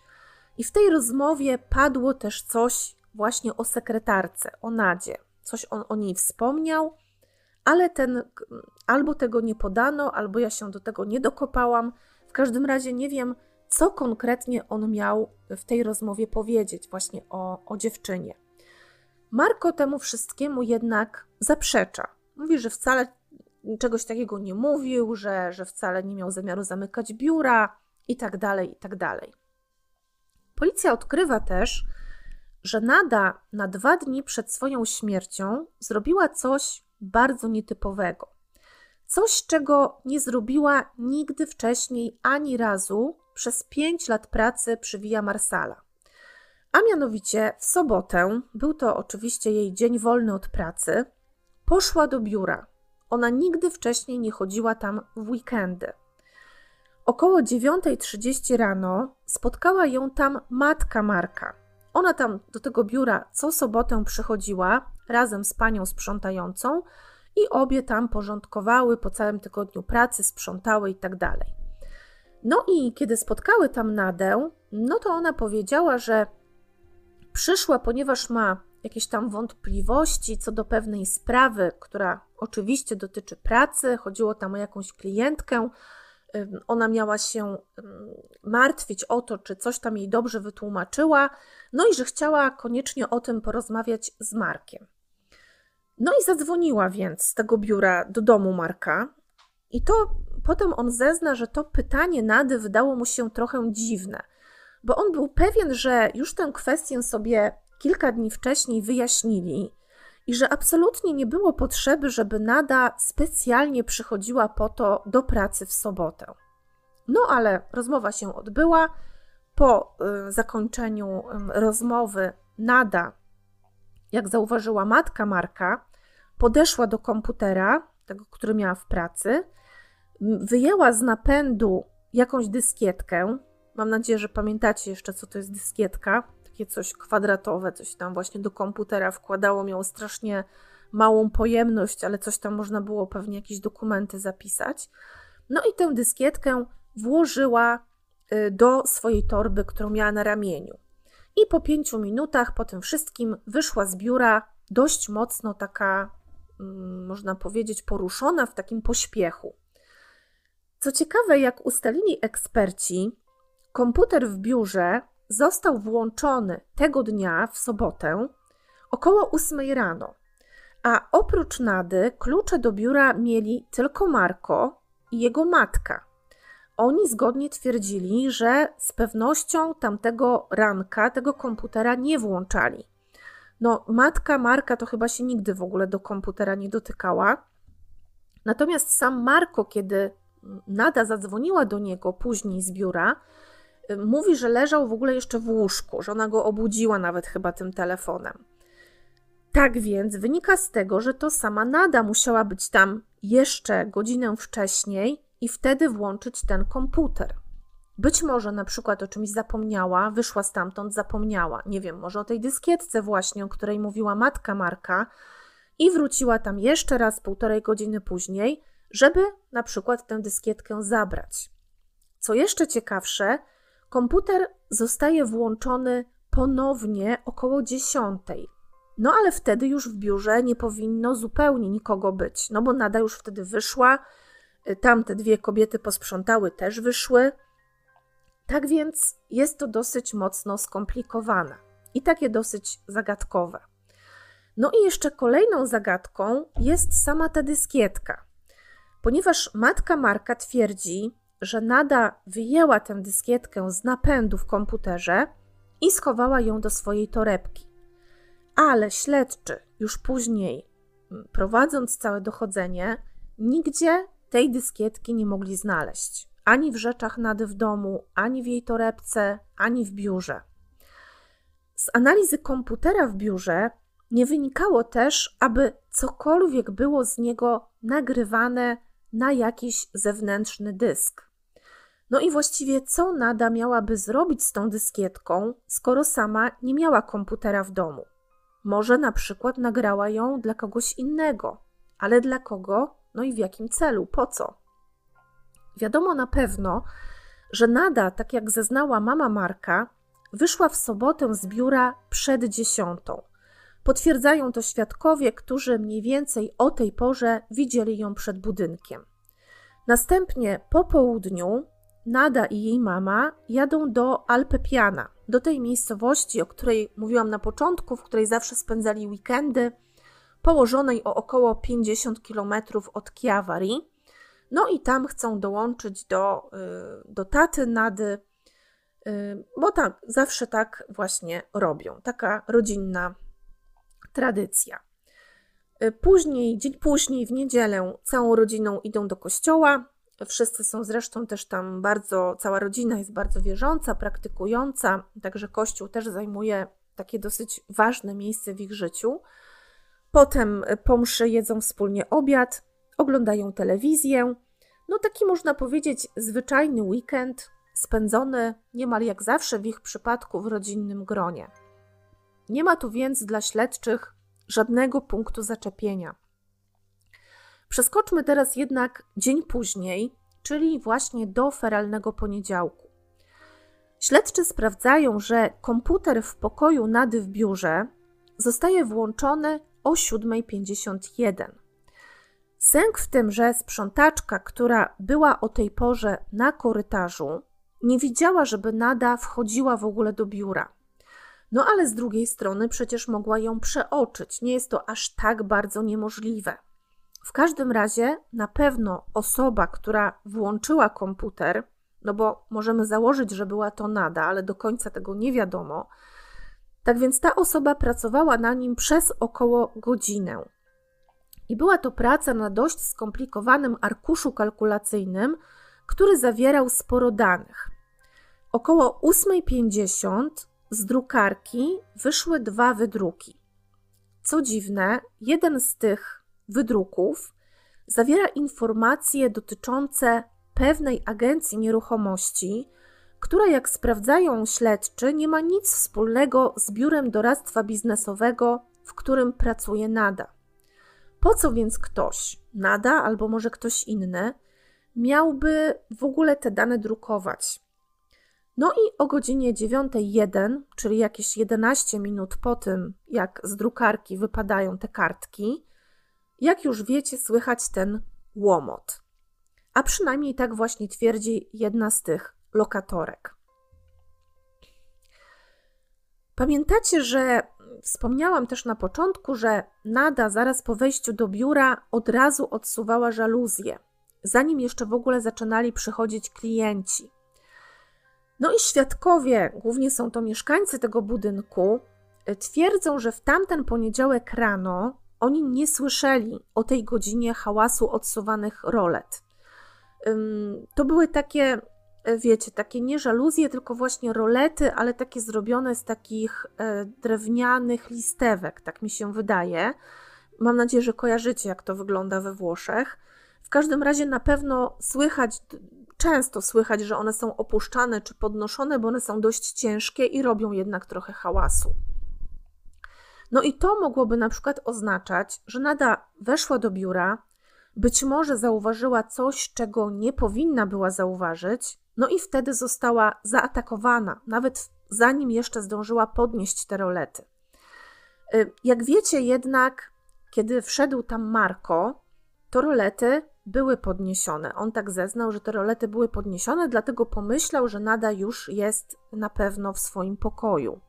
I w tej rozmowie padło też coś właśnie o sekretarce, o Nadzie. Coś on o niej wspomniał, ale ten albo tego nie podano, albo ja się do tego nie dokopałam. W każdym razie nie wiem, co konkretnie on miał w tej rozmowie powiedzieć, właśnie o, o dziewczynie. Marko temu wszystkiemu jednak zaprzecza. Mówi, że wcale czegoś takiego nie mówił, że, że wcale nie miał zamiaru zamykać biura i tak dalej, i tak dalej. Policja odkrywa też, że Nada na dwa dni przed swoją śmiercią zrobiła coś bardzo nietypowego. Coś, czego nie zrobiła nigdy wcześniej ani razu przez pięć lat pracy przy Via Marsala. A mianowicie w sobotę, był to oczywiście jej dzień wolny od pracy, poszła do biura. Ona nigdy wcześniej nie chodziła tam w weekendy. Około 9.30 rano spotkała ją tam matka Marka, ona tam do tego biura co sobotę przychodziła razem z panią sprzątającą i obie tam porządkowały po całym tygodniu pracy, sprzątały i tak dalej. No i kiedy spotkały tam Nadę, no to ona powiedziała, że przyszła, ponieważ ma jakieś tam wątpliwości co do pewnej sprawy, która oczywiście dotyczy pracy, chodziło tam o jakąś klientkę, ona miała się martwić o to, czy coś tam jej dobrze wytłumaczyła, no i że chciała koniecznie o tym porozmawiać z Markiem. No i zadzwoniła więc z tego biura do domu Marka, i to potem on zezna, że to pytanie Nady wydało mu się trochę dziwne, bo on był pewien, że już tę kwestię sobie kilka dni wcześniej wyjaśnili i że absolutnie nie było potrzeby, żeby Nada specjalnie przychodziła po to do pracy w sobotę. No ale rozmowa się odbyła. Po y, zakończeniu rozmowy Nada, jak zauważyła matka Marka, podeszła do komputera, tego, który miała w pracy, wyjęła z napędu jakąś dyskietkę. Mam nadzieję, że pamiętacie jeszcze, co to jest dyskietka. Takie coś kwadratowe, coś tam właśnie do komputera wkładało, miało strasznie małą pojemność, ale coś tam można było pewnie jakieś dokumenty zapisać. No i tę dyskietkę włożyła y, do swojej torby, którą miała na ramieniu. I po pięciu minutach po tym wszystkim wyszła z biura dość mocno taka, mm, można powiedzieć, poruszona w takim pośpiechu. Co ciekawe, jak ustalili eksperci, komputer w biurze został włączony tego dnia w sobotę około 8 rano. A oprócz Nady klucze do biura mieli tylko Marko i jego matka. Oni zgodnie twierdzili, że z pewnością tamtego ranka tego komputera nie włączali. No, matka Marka to chyba się nigdy w ogóle do komputera nie dotykała. Natomiast sam Marko, kiedy Nada zadzwoniła do niego później z biura, mówi, że leżał w ogóle jeszcze w łóżku, że ona go obudziła nawet chyba tym telefonem. Tak więc wynika z tego, że to sama Nada musiała być tam jeszcze godzinę wcześniej i wtedy włączyć ten komputer. Być może na przykład o czymś zapomniała, wyszła stamtąd, zapomniała. Nie wiem, może o tej dyskietce właśnie, o której mówiła matka Marka i wróciła tam jeszcze raz półtorej godziny później, żeby na przykład tę dyskietkę zabrać. Co jeszcze ciekawsze, komputer zostaje włączony ponownie około dziesiątej. No ale wtedy już w biurze nie powinno zupełnie nikogo być, no bo Nada już wtedy wyszła, y, tamte dwie kobiety posprzątały też wyszły. Tak więc jest to dosyć mocno skomplikowane i takie dosyć zagadkowe. No i jeszcze kolejną zagadką jest sama ta dyskietka. Ponieważ matka Marka twierdzi, że Nada wyjęła tę dyskietkę z napędu w komputerze i schowała ją do swojej torebki ale śledczy już później, prowadząc całe dochodzenie, nigdzie tej dyskietki nie mogli znaleźć. Ani w rzeczach Nady w domu, ani w jej torebce, ani w biurze. Z analizy komputera w biurze nie wynikało też, aby cokolwiek było z niego nagrywane na jakiś zewnętrzny dysk. No i właściwie co Nada miałaby zrobić z tą dyskietką, skoro sama nie miała komputera w domu? Może na przykład nagrała ją dla kogoś innego, ale dla kogo? No i w jakim celu? Po co? Wiadomo na pewno, że Nada, tak jak zeznała mama Marka, wyszła w sobotę z biura przed dziesiątą. Potwierdzają to świadkowie, którzy mniej więcej o tej porze widzieli ją przed budynkiem. Następnie po południu Nada i jej mama jadą do Alpepiana, do tej miejscowości, o której mówiłam na początku, w której zawsze spędzali weekendy, położonej o około 50 km od Chiavari. No i tam chcą dołączyć do, y, do taty Nady, y, bo tak, zawsze tak właśnie robią. Taka rodzinna tradycja. Y, później, dzień później, w niedzielę, całą rodziną idą do kościoła, Wszyscy są zresztą też tam bardzo, cała rodzina jest bardzo wierząca, praktykująca, także Kościół też zajmuje takie dosyć ważne miejsce w ich życiu. Potem po mszy jedzą wspólnie obiad, oglądają telewizję. No taki można powiedzieć zwyczajny weekend, spędzony niemal jak zawsze w ich przypadku w rodzinnym gronie. Nie ma tu więc dla śledczych żadnego punktu zaczepienia. Przeskoczmy teraz jednak dzień później, czyli właśnie do feralnego poniedziałku. Śledczy sprawdzają, że komputer w pokoju Nady w biurze zostaje włączony o 7.51. Sęk w tym, że sprzątaczka, która była o tej porze na korytarzu, nie widziała, żeby Nada wchodziła w ogóle do biura. No ale z drugiej strony przecież mogła ją przeoczyć. Nie jest to aż tak bardzo niemożliwe. W każdym razie na pewno osoba, która włączyła komputer, no bo możemy założyć, że była to nada, ale do końca tego nie wiadomo. Tak więc ta osoba pracowała na nim przez około godzinę. I była to praca na dość skomplikowanym arkuszu kalkulacyjnym, który zawierał sporo danych. Około 8.50 z drukarki wyszły dwa wydruki. Co dziwne, jeden z tych wydruków zawiera informacje dotyczące pewnej agencji nieruchomości, która, jak sprawdzają śledczy, nie ma nic wspólnego z biurem doradztwa biznesowego, w którym pracuje Nada. Po co więc ktoś, Nada albo może ktoś inny, miałby w ogóle te dane drukować? No i o godzinie 9.01, czyli jakieś 11 minut po tym, jak z drukarki wypadają te kartki, jak już wiecie, słychać ten łomot. A przynajmniej tak właśnie twierdzi jedna z tych lokatorek. Pamiętacie, że wspomniałam też na początku, że Nada zaraz po wejściu do biura od razu odsuwała żaluzję, zanim jeszcze w ogóle zaczynali przychodzić klienci. No i świadkowie, głównie są to mieszkańcy tego budynku, twierdzą, że w tamten poniedziałek rano oni nie słyszeli o tej godzinie hałasu odsuwanych rolet. To były takie, e, wiecie, takie nie żaluzje, tylko właśnie rolety, ale takie zrobione z takich e, drewnianych listewek, tak mi się wydaje. Mam nadzieję, że kojarzycie, jak to wygląda we Włoszech. W każdym razie na pewno słychać, często słychać, że one są opuszczane czy podnoszone, bo one są dość ciężkie i robią jednak trochę hałasu. No i to mogłoby na przykład oznaczać, że Nada weszła do biura, być może zauważyła coś, czego nie powinna była zauważyć, no i wtedy została zaatakowana, nawet zanim jeszcze zdążyła podnieść te rolety. Y, jak wiecie, jednak, kiedy wszedł tam Marko, to rolety były podniesione. On tak zeznał, że te rolety były podniesione, dlatego pomyślał, że Nada już jest na pewno w swoim pokoju.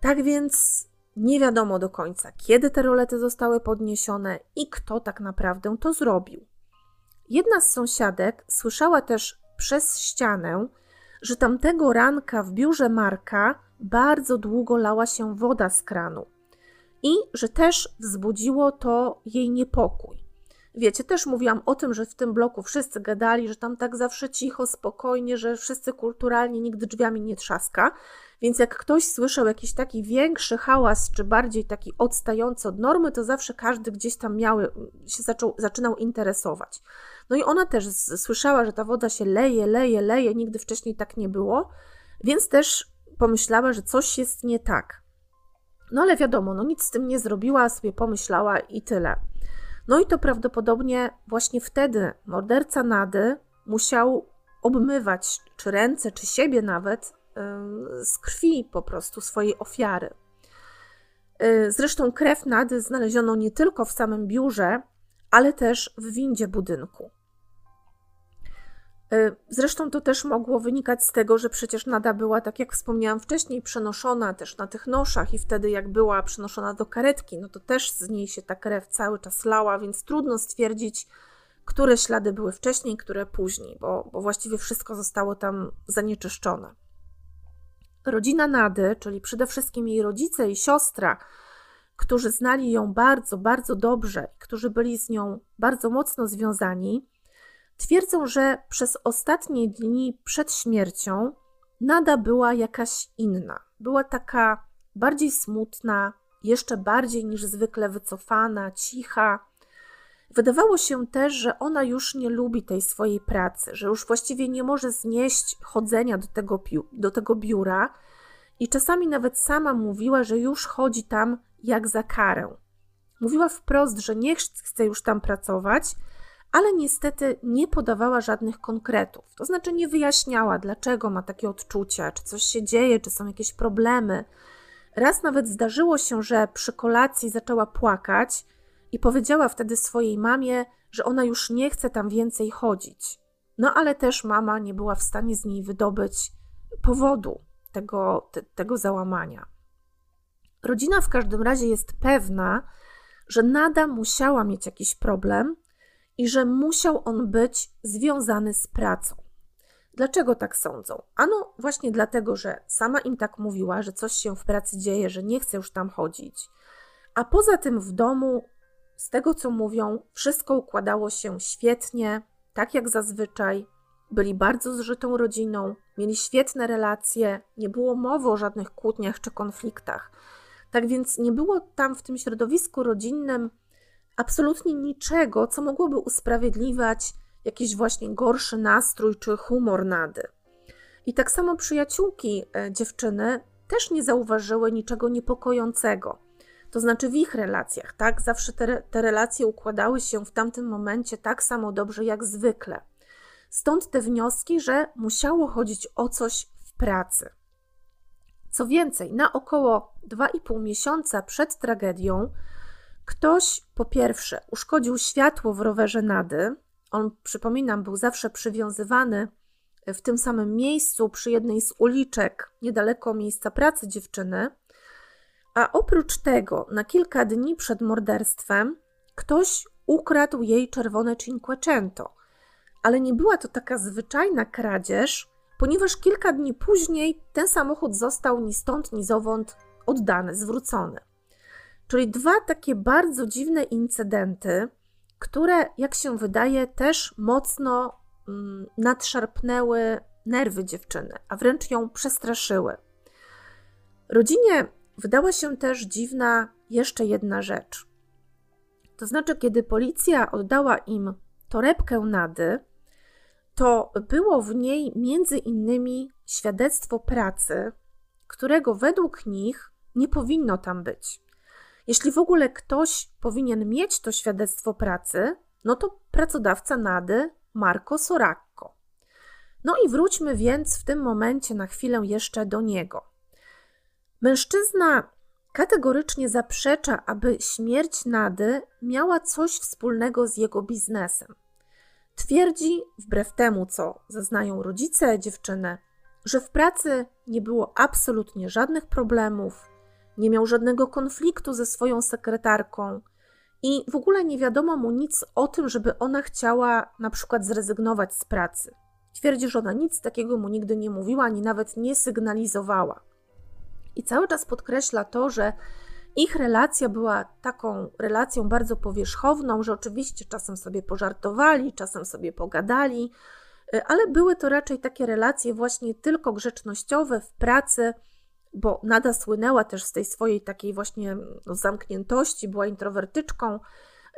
Tak więc nie wiadomo do końca, kiedy te rolety zostały podniesione i kto tak naprawdę to zrobił. Jedna z sąsiadek słyszała też przez ścianę, że tamtego ranka w biurze Marka bardzo długo lała się woda z kranu i że też wzbudziło to jej niepokój. Wiecie, też mówiłam o tym, że w tym bloku wszyscy gadali, że tam tak zawsze cicho, spokojnie, że wszyscy kulturalnie, nigdy drzwiami nie trzaska. Więc jak ktoś słyszał jakiś taki większy hałas, czy bardziej taki odstający od normy, to zawsze każdy gdzieś tam miał, się zaczął, zaczynał interesować. No i ona też słyszała, że ta woda się leje, leje, leje, nigdy wcześniej tak nie było, więc też pomyślała, że coś jest nie tak. No ale wiadomo, no nic z tym nie zrobiła, sobie pomyślała i tyle. No i to prawdopodobnie właśnie wtedy morderca Nady musiał obmywać czy ręce, czy siebie nawet z krwi po prostu swojej ofiary. Y, zresztą krew Nady znaleziono nie tylko w samym biurze, ale też w windzie budynku. Y, zresztą to też mogło wynikać z tego, że przecież Nada była, tak jak wspomniałam wcześniej, przenoszona też na tych noszach i wtedy jak była przenoszona do karetki, no to też z niej się ta krew cały czas lała, więc trudno stwierdzić, które ślady były wcześniej, które później, bo, bo właściwie wszystko zostało tam zanieczyszczone. Rodzina Nady, czyli przede wszystkim jej rodzice i siostra, którzy znali ją bardzo, bardzo dobrze, którzy byli z nią bardzo mocno związani, twierdzą, że przez ostatnie dni przed śmiercią Nada była jakaś inna. Była taka bardziej smutna, jeszcze bardziej niż zwykle wycofana, cicha. Wydawało się też, że ona już nie lubi tej swojej pracy, że już właściwie nie może znieść chodzenia do tego, do tego biura i czasami nawet sama mówiła, że już chodzi tam jak za karę. Mówiła wprost, że nie chce już tam pracować, ale niestety nie podawała żadnych konkretów. To znaczy nie wyjaśniała, dlaczego ma takie odczucia, czy coś się dzieje, czy są jakieś problemy. Raz nawet zdarzyło się, że przy kolacji zaczęła płakać i powiedziała wtedy swojej mamie, że ona już nie chce tam więcej chodzić. No ale też mama nie była w stanie z niej wydobyć powodu tego, te, tego załamania. Rodzina w każdym razie jest pewna, że Nada musiała mieć jakiś problem i że musiał on być związany z pracą. Dlaczego tak sądzą? Ano właśnie dlatego, że sama im tak mówiła, że coś się w pracy dzieje, że nie chce już tam chodzić. A poza tym w domu z tego, co mówią, wszystko układało się świetnie, tak jak zazwyczaj. Byli bardzo zżytą rodziną, mieli świetne relacje, nie było mowy o żadnych kłótniach czy konfliktach. Tak więc nie było tam w tym środowisku rodzinnym absolutnie niczego, co mogłoby usprawiedliwiać jakiś właśnie gorszy nastrój czy humor nady. I tak samo przyjaciółki e, dziewczyny też nie zauważyły niczego niepokojącego. To znaczy w ich relacjach, tak? Zawsze te, te relacje układały się w tamtym momencie tak samo dobrze jak zwykle. Stąd te wnioski, że musiało chodzić o coś w pracy. Co więcej, na około 2,5 miesiąca przed tragedią ktoś po pierwsze uszkodził światło w rowerze Nady. On, przypominam, był zawsze przywiązywany w tym samym miejscu przy jednej z uliczek niedaleko miejsca pracy dziewczyny. A oprócz tego, na kilka dni przed morderstwem, ktoś ukradł jej czerwone Cinquecento. Ale nie była to taka zwyczajna kradzież, ponieważ kilka dni później ten samochód został ni stąd, ni zowąd oddany, zwrócony. Czyli dwa takie bardzo dziwne incydenty, które, jak się wydaje, też mocno mm, nadszarpnęły nerwy dziewczyny, a wręcz ją przestraszyły. Rodzinie wydała się też dziwna jeszcze jedna rzecz. To znaczy, kiedy policja oddała im torebkę Nady, to było w niej między innymi świadectwo pracy, którego według nich nie powinno tam być. Jeśli w ogóle ktoś powinien mieć to świadectwo pracy, no to pracodawca Nady Marco Soracco. No i wróćmy więc w tym momencie na chwilę jeszcze do niego. Mężczyzna kategorycznie zaprzecza, aby śmierć Nady miała coś wspólnego z jego biznesem. Twierdzi, wbrew temu, co zeznają rodzice dziewczyny, że w pracy nie było absolutnie żadnych problemów, nie miał żadnego konfliktu ze swoją sekretarką i w ogóle nie wiadomo mu nic o tym, żeby ona chciała na przykład zrezygnować z pracy. Twierdzi, że ona nic takiego mu nigdy nie mówiła, ani nawet nie sygnalizowała. I cały czas podkreśla to, że ich relacja była taką relacją bardzo powierzchowną, że oczywiście czasem sobie pożartowali, czasem sobie pogadali, y, ale były to raczej takie relacje właśnie tylko grzecznościowe w pracy, bo Nada słynęła też z tej swojej takiej właśnie zamkniętości, była introwertyczką,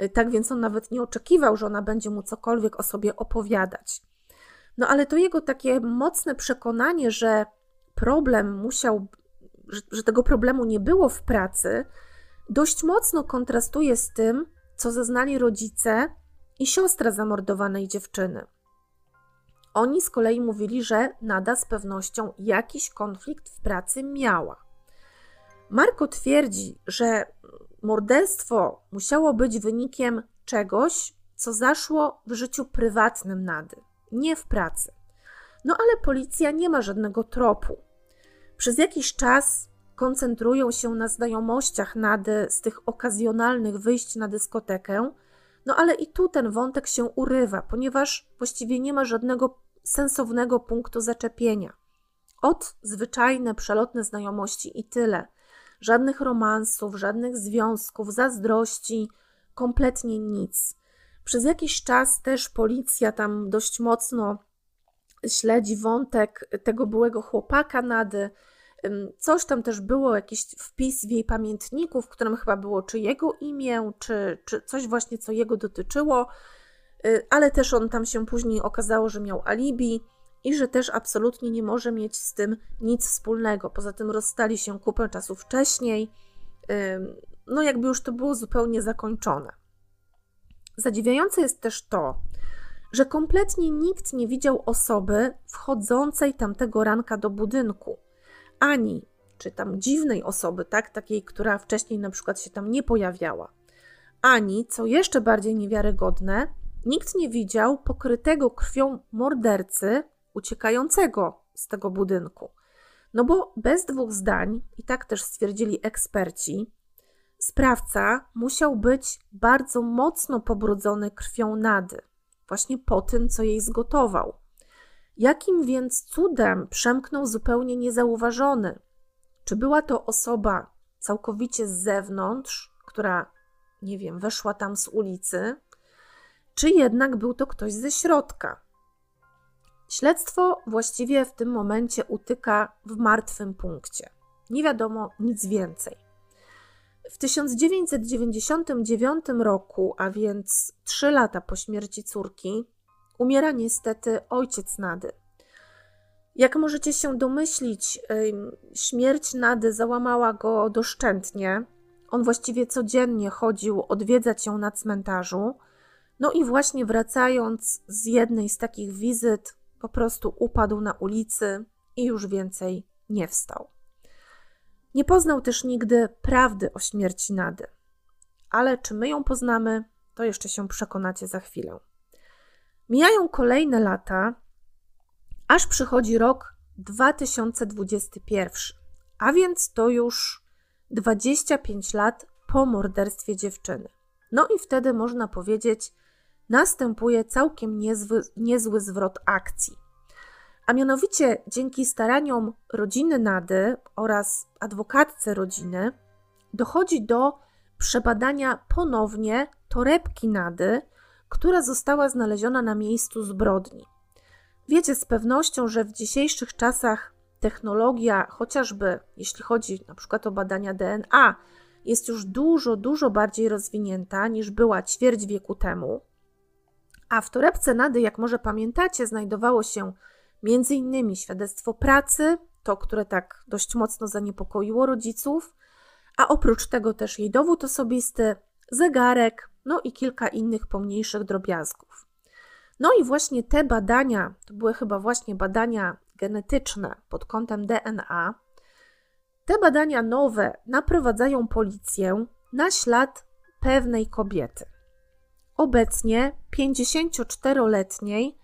y, tak więc on nawet nie oczekiwał, że ona będzie mu cokolwiek o sobie opowiadać. No ale to jego takie mocne przekonanie, że problem musiał że, że tego problemu nie było w pracy, dość mocno kontrastuje z tym, co zeznali rodzice i siostra zamordowanej dziewczyny. Oni z kolei mówili, że Nada z pewnością jakiś konflikt w pracy miała. Marko twierdzi, że morderstwo musiało być wynikiem czegoś, co zaszło w życiu prywatnym Nady, nie w pracy. No ale policja nie ma żadnego tropu. Przez jakiś czas koncentrują się na znajomościach Nady z tych okazjonalnych wyjść na dyskotekę, no ale i tu ten wątek się urywa, ponieważ właściwie nie ma żadnego sensownego punktu zaczepienia. Od zwyczajne, przelotne znajomości i tyle. Żadnych romansów, żadnych związków, zazdrości, kompletnie nic. Przez jakiś czas też policja tam dość mocno śledzi wątek tego byłego chłopaka Nady. Coś tam też było, jakiś wpis w jej pamiętniku, w którym chyba było czy jego imię, czy, czy coś właśnie, co jego dotyczyło, y, ale też on tam się później okazało, że miał alibi i że też absolutnie nie może mieć z tym nic wspólnego. Poza tym rozstali się kupę czasu wcześniej, no jakby już to było zupełnie zakończone. Zadziwiające jest też to, że kompletnie nikt nie widział osoby wchodzącej tamtego ranka do budynku, ani czy tam dziwnej osoby, tak, takiej, która wcześniej na przykład się tam nie pojawiała, ani, co jeszcze bardziej niewiarygodne, nikt nie widział pokrytego krwią mordercy uciekającego z tego budynku. No bo bez dwóch zdań, i tak też stwierdzili eksperci, sprawca musiał być bardzo mocno pobrudzony krwią Nady właśnie po tym, co jej zgotował. Jakim więc cudem przemknął zupełnie niezauważony? Czy była to osoba całkowicie z zewnątrz, która, nie wiem, weszła tam z ulicy, czy jednak był to ktoś ze środka? Śledztwo właściwie w tym momencie utyka w martwym punkcie. Nie wiadomo nic więcej. W 1999 roku, a więc trzy lata po śmierci córki, umiera niestety ojciec Nady. Jak możecie się domyślić, śmierć Nady załamała go doszczętnie. On właściwie codziennie chodził odwiedzać ją na cmentarzu. No i właśnie wracając z jednej z takich wizyt, po prostu upadł na ulicy i już więcej nie wstał. Nie poznał też nigdy prawdy o śmierci Nady. Ale czy my ją poznamy, to jeszcze się przekonacie za chwilę. Mijają kolejne lata, aż przychodzi rok 2021, a więc to już 25 lat po morderstwie dziewczyny. No i wtedy można powiedzieć, następuje całkiem niezły, niezły zwrot akcji. A mianowicie dzięki staraniom rodziny Nady oraz adwokatce rodziny dochodzi do przebadania ponownie torebki Nady, która została znaleziona na miejscu zbrodni. Wiecie z pewnością, że w dzisiejszych czasach technologia, chociażby jeśli chodzi na przykład o badania DNA, jest już dużo, dużo bardziej rozwinięta niż była ćwierć wieku temu. A w torebce Nady, jak może pamiętacie, znajdowało się m.in. świadectwo pracy, to które tak dość mocno zaniepokoiło rodziców, a oprócz tego też jej dowód osobisty, zegarek, no i kilka innych pomniejszych drobiazgów. No i właśnie te badania, to były chyba właśnie badania genetyczne pod kątem DNA, te badania nowe naprowadzają policję na ślad pewnej kobiety. Obecnie 54-letniej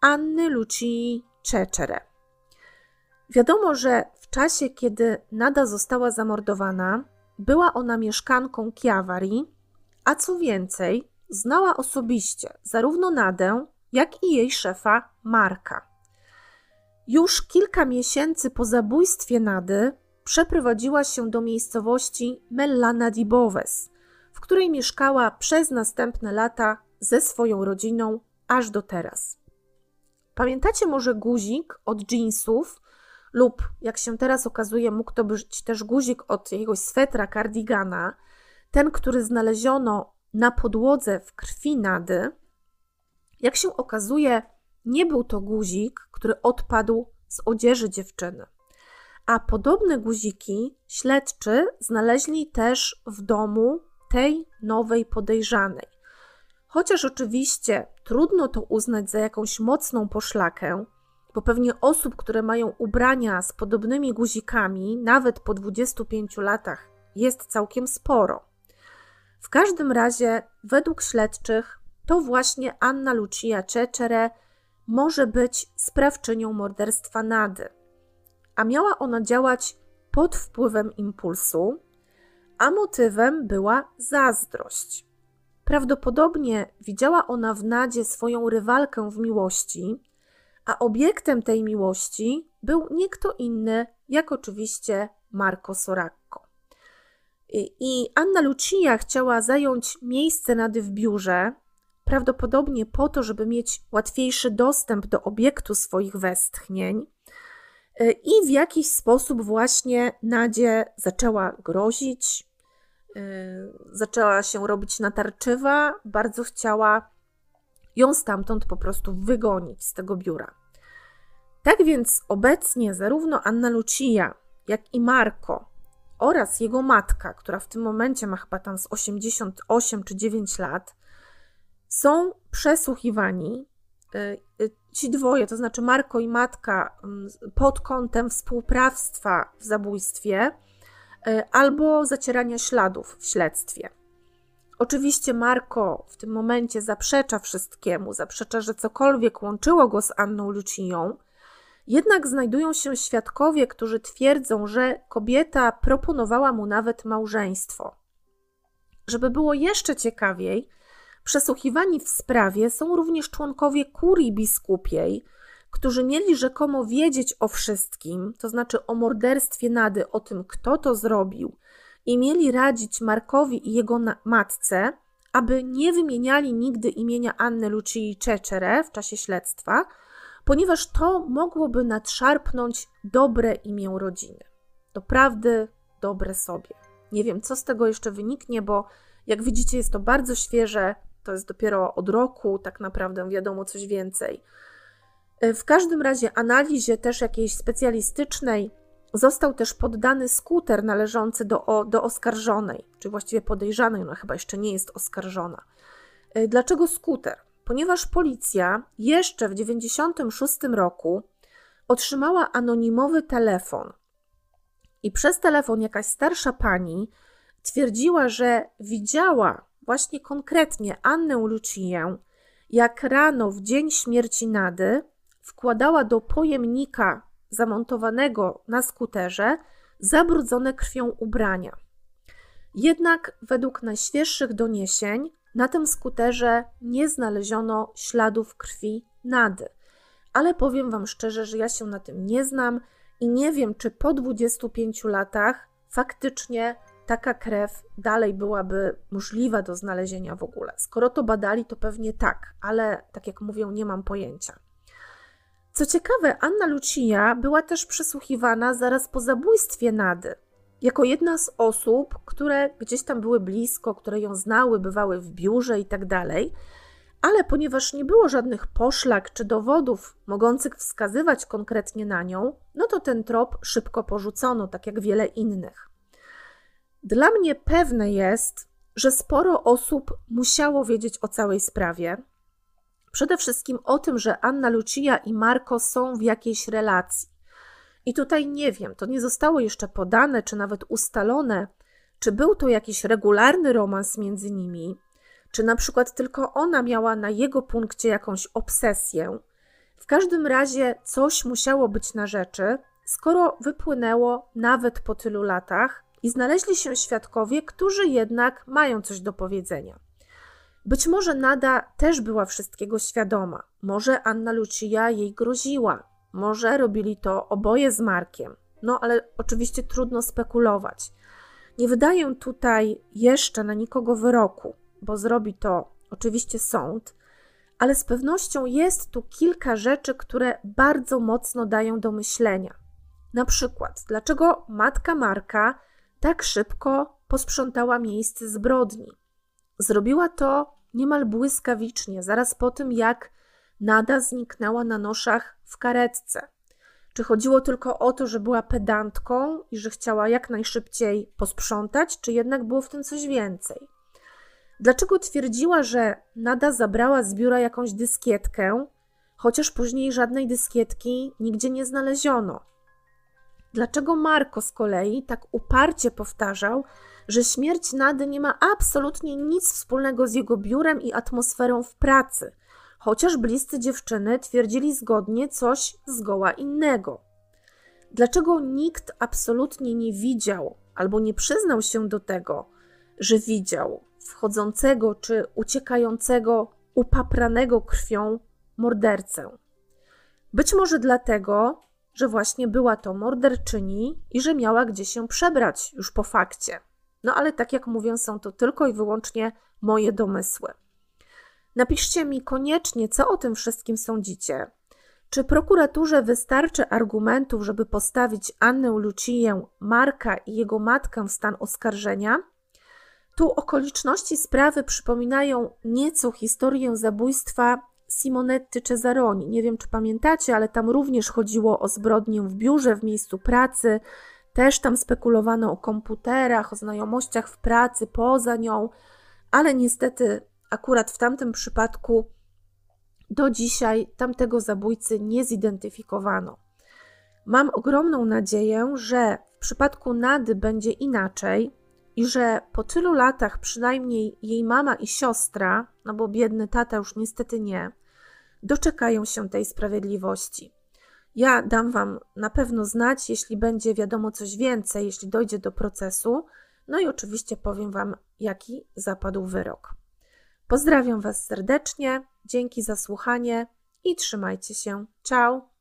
Anny Lucii Czeczere. Wiadomo, że w czasie, kiedy Nada została zamordowana, była ona mieszkanką Chiavari, a co więcej, znała osobiście zarówno Nadę, jak i jej szefa Marka. Już kilka miesięcy po zabójstwie Nady przeprowadziła się do miejscowości Mellana di Boves, w której mieszkała przez następne lata ze swoją rodziną aż do teraz. Pamiętacie może guzik od jeansów, lub jak się teraz okazuje, mógł to być też guzik od jakiegoś swetra, kardigana, ten, który znaleziono na podłodze w krwi Nady. Jak się okazuje, nie był to guzik, który odpadł z odzieży dziewczyny. A podobne guziki śledczy znaleźli też w domu tej nowej podejrzanej. Chociaż oczywiście trudno to uznać za jakąś mocną poszlakę, bo pewnie osób, które mają ubrania z podobnymi guzikami, nawet po 25 latach, jest całkiem sporo. W każdym razie, według śledczych, to właśnie Anna Lucia Czeczere może być sprawczynią morderstwa Nady, a miała ona działać pod wpływem impulsu, a motywem była zazdrość. Prawdopodobnie widziała ona w Nadzie swoją rywalkę w miłości, a obiektem tej miłości był nie kto inny, jak oczywiście Marco Soracco. I Anna Lucia chciała zająć miejsce Nady w biurze, prawdopodobnie po to, żeby mieć łatwiejszy dostęp do obiektu swoich westchnień. I w jakiś sposób właśnie Nadzie zaczęła grozić, Y, zaczęła się robić natarczywa, bardzo chciała ją stamtąd po prostu wygonić z tego biura. Tak więc obecnie zarówno Anna Lucia, jak i Marco oraz jego matka, która w tym momencie ma chyba tam z 88 czy 9 lat, są przesłuchiwani. Y, y, ci dwoje, to znaczy Marco i matka, mm, pod kątem współprawstwa w zabójstwie, E, albo zacierania śladów w śledztwie. Oczywiście Marco w tym momencie zaprzecza wszystkiemu, zaprzecza, że cokolwiek łączyło go z Anną Lucią, jednak znajdują się świadkowie, którzy twierdzą, że kobieta proponowała mu nawet małżeństwo. Żeby było jeszcze ciekawiej, przesłuchiwani w sprawie są również członkowie kurii biskupiej, którzy mieli rzekomo wiedzieć o wszystkim, to znaczy o morderstwie Nady, o tym, kto to zrobił, i mieli radzić Markowi i jego matce, aby nie wymieniali nigdy imienia Anny Lucii Czeczere w czasie śledztwa, ponieważ to mogłoby nadszarpnąć dobre imię rodziny. Doprawdy dobre sobie. Nie wiem, co z tego jeszcze wyniknie, bo jak widzicie, jest to bardzo świeże, to jest dopiero od roku, tak naprawdę wiadomo coś więcej. Y, w każdym razie analizie też jakiejś specjalistycznej został też poddany skuter należący do, do oskarżonej, czy właściwie podejrzanej, ona chyba jeszcze nie jest oskarżona. Y, dlaczego skuter? Ponieważ policja jeszcze w 1996 roku otrzymała anonimowy telefon. I przez telefon jakaś starsza pani twierdziła, że widziała właśnie konkretnie Annę Luciję, jak rano w dzień śmierci Nady wkładała do pojemnika zamontowanego na skuterze zabrudzone krwią ubrania. Jednak według najświeższych doniesień na tym skuterze nie znaleziono śladów krwi Nady. Ale powiem Wam szczerze, że ja się na tym nie znam i nie wiem, czy po 25 latach faktycznie taka krew dalej byłaby możliwa do znalezienia w ogóle. Skoro to badali, to pewnie tak, ale tak jak mówią, nie mam pojęcia. Co ciekawe, Anna Lucia była też przesłuchiwana zaraz po zabójstwie Nady. Jako jedna z osób, które gdzieś tam były blisko, które ją znały, bywały w biurze i tak dalej, ale ponieważ nie było żadnych poszlak czy dowodów mogących wskazywać konkretnie na nią, no to ten trop szybko porzucono, tak jak wiele innych. Dla mnie pewne jest, że sporo osób musiało wiedzieć o całej sprawie, Przede wszystkim o tym, że Anna Lucia i Marco są w jakiejś relacji. I tutaj nie wiem, to nie zostało jeszcze podane, czy nawet ustalone, czy był to jakiś regularny romans między nimi, czy na przykład tylko ona miała na jego punkcie jakąś obsesję. W każdym razie coś musiało być na rzeczy, skoro wypłynęło nawet po tylu latach i znaleźli się świadkowie, którzy jednak mają coś do powiedzenia. Być może Nada też była wszystkiego świadoma. Może Anna Lucia jej groziła. Może robili to oboje z Markiem. No ale oczywiście trudno spekulować. Nie wydaję tutaj jeszcze na nikogo wyroku, bo zrobi to oczywiście sąd, ale z pewnością jest tu kilka rzeczy, które bardzo mocno dają do myślenia. Na przykład, dlaczego matka Marka tak szybko posprzątała miejsce zbrodni? Zrobiła to niemal błyskawicznie, zaraz po tym, jak Nada zniknęła na noszach w karetce. Czy chodziło tylko o to, że była pedantką i że chciała jak najszybciej posprzątać, czy jednak było w tym coś więcej? Dlaczego twierdziła, że Nada zabrała z biura jakąś dyskietkę, chociaż później żadnej dyskietki nigdzie nie znaleziono? Dlaczego Marko z kolei tak uparcie powtarzał, że śmierć Nady nie ma absolutnie nic wspólnego z jego biurem i atmosferą w pracy, chociaż bliscy dziewczyny twierdzili zgodnie coś zgoła innego. Dlaczego nikt absolutnie nie widział albo nie przyznał się do tego, że widział wchodzącego czy uciekającego, upapranego krwią mordercę? Być może dlatego, że właśnie była to morderczyni i że miała gdzie się przebrać już po fakcie. No ale tak jak mówię, są to tylko i wyłącznie moje domysły. Napiszcie mi koniecznie, co o tym wszystkim sądzicie. Czy prokuraturze wystarczy argumentów, żeby postawić Annę Luciję, Marka i jego matkę w stan oskarżenia? Tu okoliczności sprawy przypominają nieco historię zabójstwa Simonetty Cesaroni. Nie wiem, czy pamiętacie, ale tam również chodziło o zbrodnię w biurze, w miejscu pracy. Też tam spekulowano o komputerach, o znajomościach w pracy poza nią, ale niestety akurat w tamtym przypadku do dzisiaj tamtego zabójcy nie zidentyfikowano. Mam ogromną nadzieję, że w przypadku Nady będzie inaczej i że po tylu latach przynajmniej jej mama i siostra, no bo biedny tata już niestety nie, doczekają się tej sprawiedliwości. Ja dam Wam na pewno znać, jeśli będzie wiadomo coś więcej, jeśli dojdzie do procesu. No i oczywiście powiem Wam, jaki zapadł wyrok. Pozdrawiam Was serdecznie, dzięki za słuchanie i trzymajcie się. Ciao!